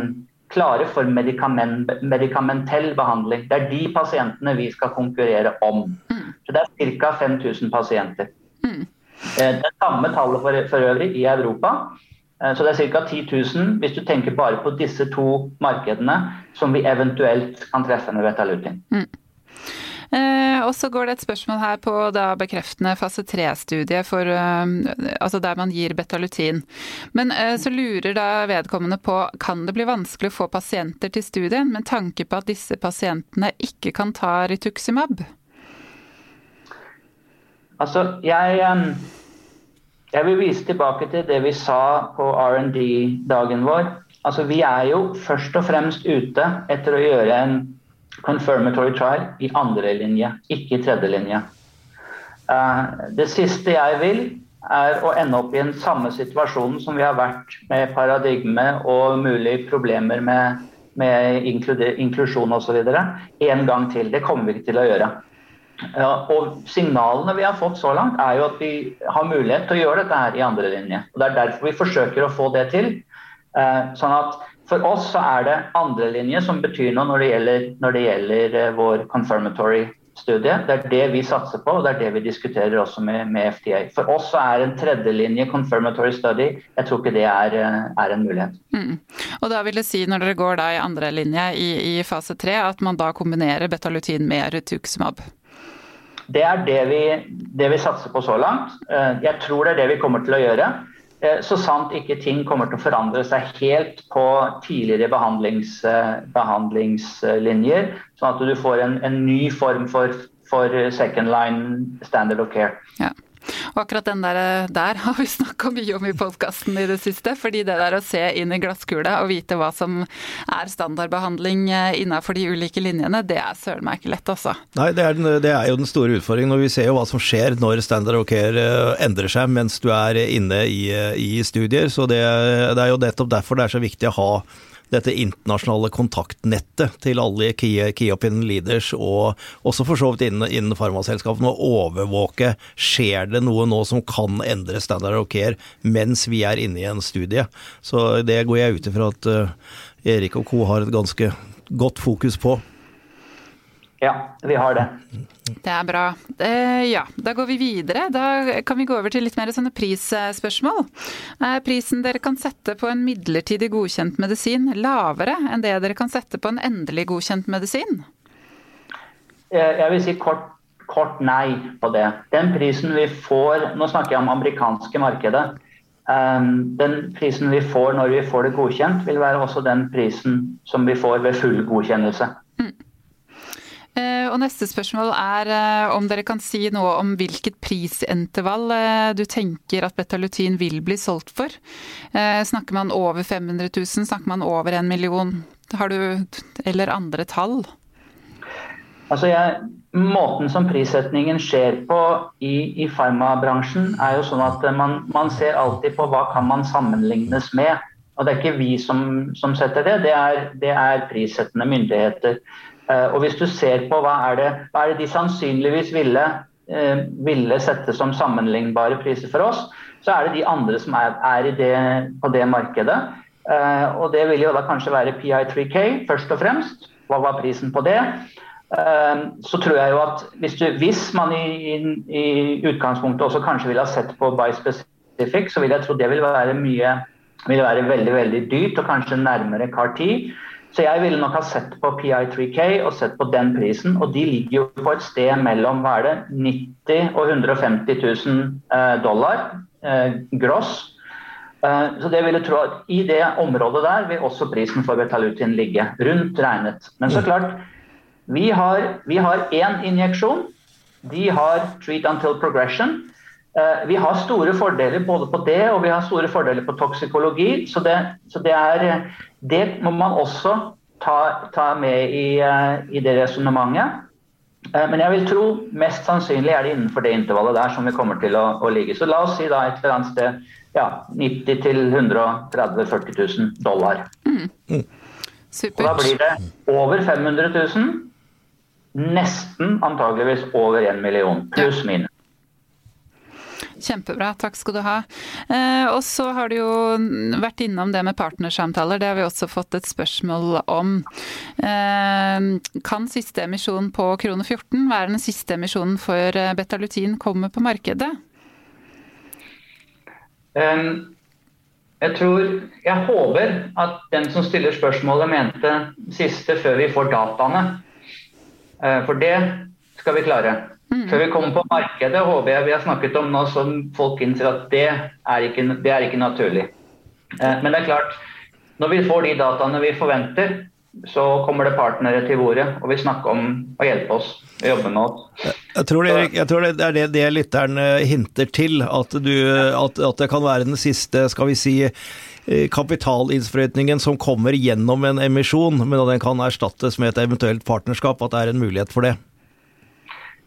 klare for medikament, medikamentell behandling. Det er de pasientene vi skal konkurrere om. Mm. Så Det er ca. 5000 pasienter. Det er det samme tallet for, for øvrig i Europa. Eh, så det er ca. 10 000 hvis du tenker bare på disse to markedene som vi eventuelt kan treffe med Betalutin. Mm. Eh, og så går det et spørsmål her på da bekreftende fase 3-studie for eh, altså der man gir betalutin. Men eh, så lurer da vedkommende på kan det bli vanskelig å få pasienter til studien med tanke på at disse pasientene ikke kan ta rituximab? Altså, jeg jeg vil vise tilbake til det vi sa på R&D-dagen vår. Altså, vi er jo først og fremst ute etter å gjøre en confirmatory trial i andre linje, ikke i tredje linje. Uh, det siste jeg vil, er å ende opp i den samme situasjonen som vi har vært med paradigme og mulige problemer med, med inklusjon osv. en gang til. Det kommer vi ikke til å gjøre. Og Signalene vi har fått så langt, er jo at vi har mulighet til å gjøre dette her i andre linje. Og Det er derfor vi forsøker å få det til. Eh, sånn at For oss så er det andre linje som betyr noe når det gjelder, når det gjelder eh, vår confirmatory studie. Det er det vi satser på, og det er det vi diskuterer også med, med FDA. For oss så er en tredjelinje confirmatory study jeg tror ikke det er, eh, er en mulighet. Mm. Og da vil det si, når dere går da i andre linje i, i fase tre, at man da kombinerer betalutin med rituximab? Det er det vi, det vi, satser på så langt. Eh, jeg tror det er det vi kommer til å gjøre. Eh, så sant ikke ting kommer til å forandre seg helt på tidligere behandlings, eh, behandlingslinjer, sånn at du får en, en ny form for, for second line standard of care. Ja. Og akkurat den der, der har vi snakka mye om i podkasten i det siste. Fordi det der å se inn i glasskula og vite hva som er standardbehandling eh, innafor de ulike linjene, det er søren meg ikke lett, altså. Nei, det er, den, det er, jo den store utfordringen. Og vi ser jo hva som skjer når standard of care eh, endrer seg mens du er inne i, i studier. Så det, det er jo nettopp derfor det er så viktig å ha dette internasjonale kontaktnettet til alle key, opinion leaders, og også for så vidt innen, innen farmaselskapene, å overvåke skjer det noe nå som kan endre standard of care mens vi er inne i en studie. Så det går jeg ut ifra at uh, Erik og co. har et ganske godt fokus på. Ja, vi har det. Det er bra. Eh, ja, da går vi videre. Da kan vi gå over til litt mer sånne prisspørsmål. Er prisen dere kan sette på en midlertidig godkjent medisin lavere enn det dere kan sette på en endelig godkjent medisin? Eh, jeg vil si kort, kort nei på det. Den prisen vi får Nå snakker jeg om amerikanske markedet. Den prisen vi får når vi får det godkjent, vil være også den prisen som vi får ved full godkjennelse. Mm. Eh, og neste spørsmål er eh, om dere kan si noe om hvilket prisintervall eh, du tenker at betalutin vil bli solgt for. Snakker man over 500 000, snakker man over en million? Har du eller andre tall? Altså jeg, måten som prissetningen skjer på i, i farmabransjen, er jo sånn at man, man, ser alltid på hva kan man sammenlignes med. Og Det er ikke vi som, som setter det, det er, det er prissettende myndigheter. Eh, og hvis du ser på hva er det, hva er det de sannsynligvis ville, eh, ville, sette som sammenlignbare priser for oss, så er det de andre som er, er det, på det markedet. Eh, og det vil jo da kanskje være PI3K først og fremst. Hva var prisen på det? Så tror jeg jo at hvis, du, hvis man i, i, utgangspunktet også kanskje ville ha sett på Bispecific, så vil jeg tro det vil være mye vil være veldig veldig dyrt og kanskje nærmere CAR-10. Så jeg ville nok ha sett på PI3K og sett på den prisen. Og de ligger jo på et sted mellom hva er det, 90 og 150 000 eh, dollar eh, gross. Eh, så det vil jeg tro at I det området der vil også prisen for Betalutin ligge, rundt regnet. Men så mm. klart, vi har én injeksjon. De har treat until progression. Eh, vi har store fordeler både på det og vi har store fordeler på toksikologi. Så det, så det, er, det må man også ta, ta med i, eh, i det resonnementet. Eh, men jeg vil tro mest sannsynlig er det innenfor det intervallet der som vi kommer til å, å ligge. Så la oss si da et eller annet sted ja, 90 000-130 40 000 dollar. Mm. Mm. Og da blir det over 500 000. Nesten antageligvis over 1 million, pluss minus. Kjempebra, takk skal du ha. Eh, og så har du jo vært innom det med partnersamtaler, det har vi også fått et spørsmål om. Eh, kan siste emisjon på krone 14 være den siste emisjonen før eh, betalutin kommer på markedet? Jeg tror Jeg håper at den som stiller spørsmålet, mente siste før vi får dataene. For det skal vi klare. Mm. Før vi kommer på markedet, håper jeg vi har snakket om nå som folk innser at det er ikke, det er ikke naturlig. Eh, men det er klart, når vi får de dataene vi forventer, så kommer det partnere til bordet og vil snakke om å hjelpe oss å jobbe med oss. Jeg tror det, jeg tror det er det, det lytteren eh, hinter til, at, du, at, at, det kan være den siste, skal vi si, eh, kapitalinnsprøytningen som kommer gjennom en emisjon, men at den kan erstattes med et eventuelt partnerskap, at det er en mulighet for det.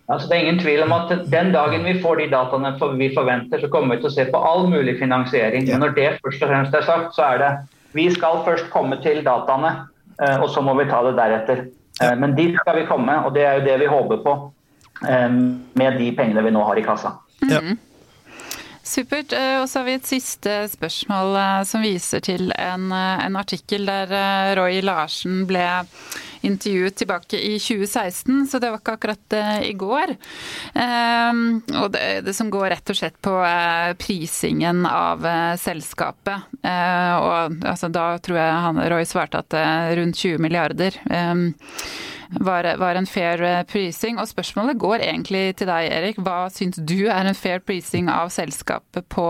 Altså, det er ingen tvil om at Den dagen vi får de dataene vi forventer, så kommer vi til å se på all mulig finansiering. Men når det først og fremst er sagt, så er det vi skal først komme til dataene, eh, og så må vi ta det deretter. Eh, men dit skal vi komme, og det er jo det vi håper på eh, med de pengene vi nå har i kassa. Ja. Mm. Supert. Og så har vi et siste spørsmål som viser til en, en artikkel der Roy Larsen ble intervjuet tilbake i 2016, så det var ikke akkurat uh, i går. Um, og det, som går rett og slett på uh, prisingen av uh, selskapet. og altså, da tror jeg han, Roy svarte at rundt 20 milliarder. Um, var, var, en fair prising. Og spørsmålet går egentlig til deg, Erik. Hva syns du er en fair prising av selskapet på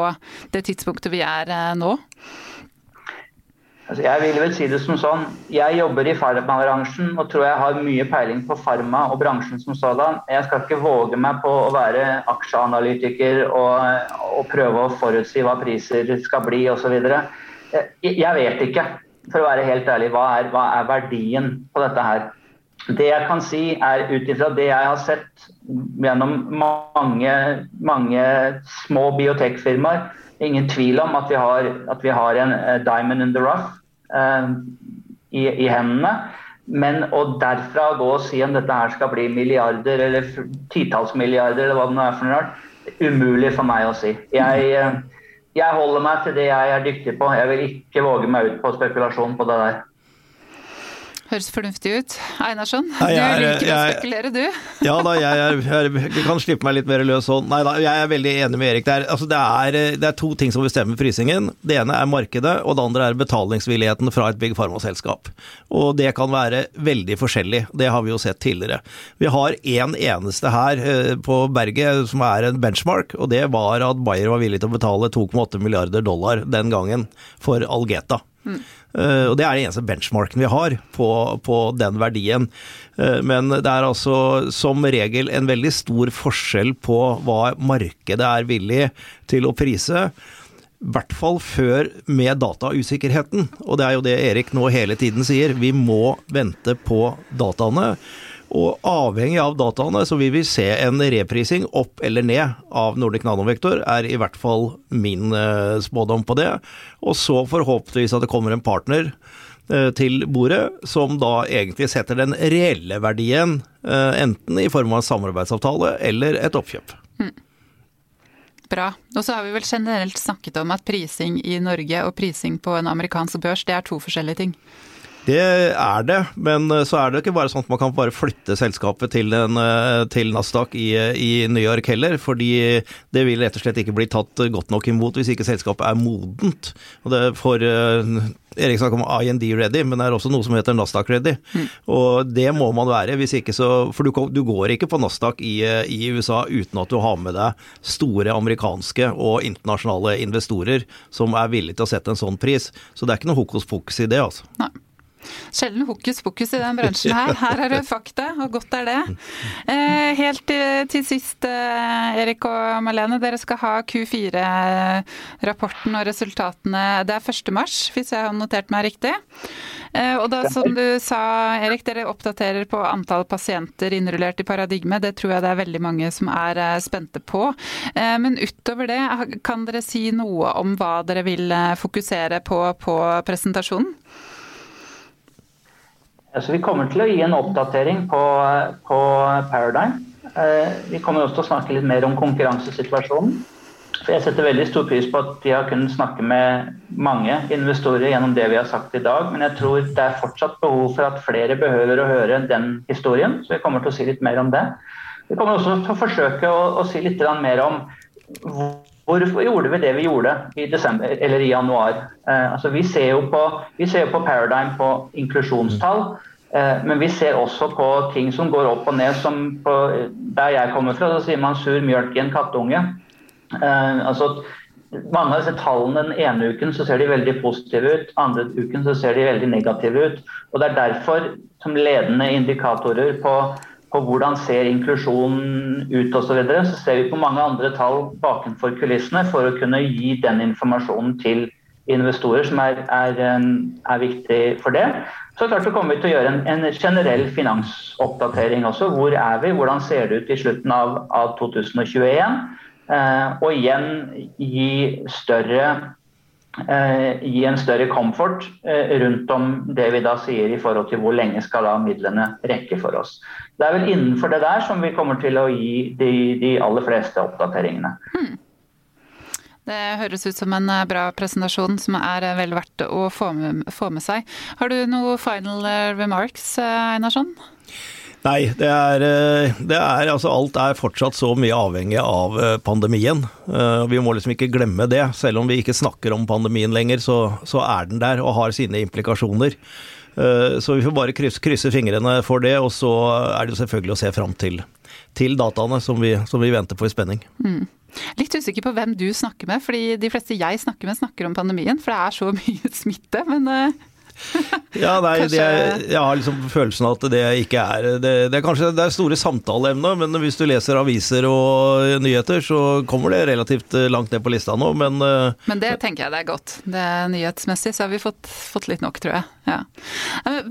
det tidspunktet vi er nå? Altså, jeg vil vel si det som sånn, jeg jobber i farmabransjen og tror jeg har mye peiling på farma og bransjen som sådan. Jeg skal ikke våge meg på å være aksjeanalytiker og, og prøve å forutsi hva priser skal bli osv. Jeg, jeg vet ikke, for å være helt ærlig, hva er, hva er verdien på dette her. Det jeg kan si er ut ifra det jeg har sett gjennom mange, mange små biotekfirmaer, ingen tvil om at vi har, at vi har en uh, diamond in the rough. eh, i, i hendene. Men å derfra gå og si om dette her skal bli milliarder eller titalls milliarder, eller hva det nå er for noe rart, umulig for meg å si. Jeg, eh, jeg holder meg til det jeg er dyktig på. Jeg vil ikke våge meg ut på spekulasjon på det der. Høres fornuftig ut. Einarsson, du er, liker å spekulere, du? ja da, jeg, er, jeg, kan slippe meg litt mer løs sånn. Nei da, jeg er veldig enig med Erik der. Altså, det, er, det, er, to ting som bestemmer prisingen. Det ene er markedet, og det andre er betalingsvilligheten fra et Big Pharma-selskap. Og det kan være veldig forskjellig. Det har vi jo sett tidligere. Vi har én en eneste her eh, på berget som er en benchmark, og det var at Bayer var villig til å betale 2,8 milliarder dollar den gangen for Algeta. Mm. Uh, og Det er den eneste benchmarken vi har på, på den verdien. Uh, men det er altså som regel en veldig stor forskjell på hva markedet er villig til å prise. I hvert fall før med datausikkerheten. Og det er jo det Erik nå hele tiden sier. Vi må vente på dataene. Og avhengig av dataene så vil vi se en reprising opp eller ned av Nordic Nanovektor, er i hvert fall min uh, spådom på det. Og så forhåpentligvis at det kommer en partner uh, til bordet som da egentlig setter den reelle verdien, uh, enten i form av en samarbeidsavtale eller et oppkjøp. Mm. Bra. Og så har vi vel generelt snakket om at prising i Norge og prising på en amerikansk børs, det er to forskjellige ting. Det er det, men eh, så er det ikke bare sånn at man kan bare flytte selskapet til, en, eh, til Nasdaq i, i, New York heller. Fordi det vil rett og slett ikke bli tatt godt nok imot hvis ikke selskapet er modent. Og det for uh, Erik snakker om IND ready, men det er også noe som heter Nasdaq ready. Mm. Og det må man være, hvis ikke så For du, du går ikke på Nasdaq i, i, USA uten at du har med deg store amerikanske og internasjonale investorer som er villige til å sette en sånn pris. Så det er ikke noe hokus pokus i det, altså. Nei. Sjelden hokus pokus i den bransjen her. <laughs> Her er det fakta, og godt er det. Eh, helt til sist, eh, Erik og Malene. Dere skal ha Q4-rapporten og resultatene. Det er 1. mars, hvis jeg har notert meg riktig. Eh, og da, som du sa, Erik, dere oppdaterer på antall pasienter innrullert i Paradigme. Det tror jeg det er veldig mange som er spente på. Men utover det, kan dere si noe om hva dere vil fokusere på på presentasjonen? Så vi kommer til å gi en oppdatering på, på Paradigm. Eh, vi kommer også til å snakke litt mer om konkurransesituasjonen. For jeg setter veldig stor pris på at vi har kunnet snakke med mange investorer gjennom det vi har sagt i dag, men jeg tror det er fortsatt behov for at flere behøver å høre den historien. Så vi kommer til å si litt mer om det. Vi kommer også til å forsøke å, å si litt mer om Hvorfor gjorde vi det vi gjorde i desember i januar? Eh, altså vi, ser jo på, ser på Paradigm på inklusjonstall, eh, men vi ser også på ting som går opp og ned. som på, Der jeg kommer fra, så sier man sur mjølk i en kattunge. Eh, altså, mange av disse tallene den ene uken så ser de veldig positive ut, andre uken så ser de veldig negative ut. og Det er derfor som ledende indikatorer på på hvordan ser inklusjonen ut osv., så, videre, så ser vi på mange andre tall bakenfor kulissene for å kunne gi den informasjonen til investorer som er, er, er viktig for det. Så klart så kommer vi til å gjøre en, en, generell finansoppdatering også. Hvor er vi, hvordan ser det ut i slutten av, av 2021? Eh, og igjen gi større Eh, gi en større comfort eh, rundt om det vi da sier i forhold til hvor lenge skal da midlene rekke for oss. Det er vel innenfor det der som vi kommer til å gi de, de aller fleste oppdateringene. Hmm. Det høres ut som en eh, bra presentasjon som er vel verdt å få med, få med seg. Har du noe final remarks, Einarsson? Nei, det er, eh, det er, altså Alt er fortsatt så mye avhengig av eh, pandemien. Eh, vi må liksom ikke glemme det. Selv om vi ikke snakker om pandemien lenger, så, så er den der og har sine implikasjoner. Så vi får bare krysse, krysse, fingrene for det, og så er det jo selvfølgelig å se fram til, til dataene som vi, som vi, venter på i spenning. Mm. Litt usikker på hvem du snakker med, fordi de fleste jeg snakker med snakker om pandemien. For det er så <laughs> mye smitte. Men <laughs> ja, nei, kanskje... det, jeg har liksom følelsen av at det ikke er det, det, er kanskje det er store samtaleemner, men hvis du leser aviser og nyheter, så kommer det relativt eh, langt ned på lista nå, men eh, Men det tenker jeg det er godt. Det er Nyhetsmessig så har vi fått, fått litt nok, tror jeg. Ja.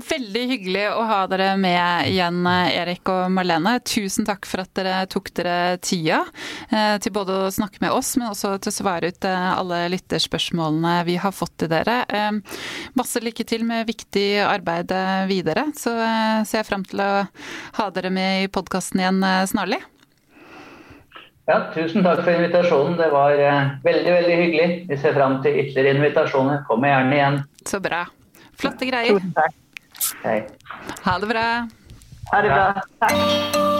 Veldig hyggelig å ha dere med igjen, Erik og Marlene. Tusen takk for at dere tok dere tida eh, til både å snakke med oss, men også til å svare ut alle lytterspørsmålene vi har fått til dere. Masse lykke til til med viktig arbeid videre. Så ser jeg fram til å ha dere med i podkasten igjen snarlig. Ja, tusen takk for invitasjonen. Det var veldig, veldig hyggelig. Vi ser fram til ytterligere invitasjoner. Kommer gjerne igjen. Så bra. Flotte greier. Tusen takk. Hei. Ha det bra. Ha det bra. Takk.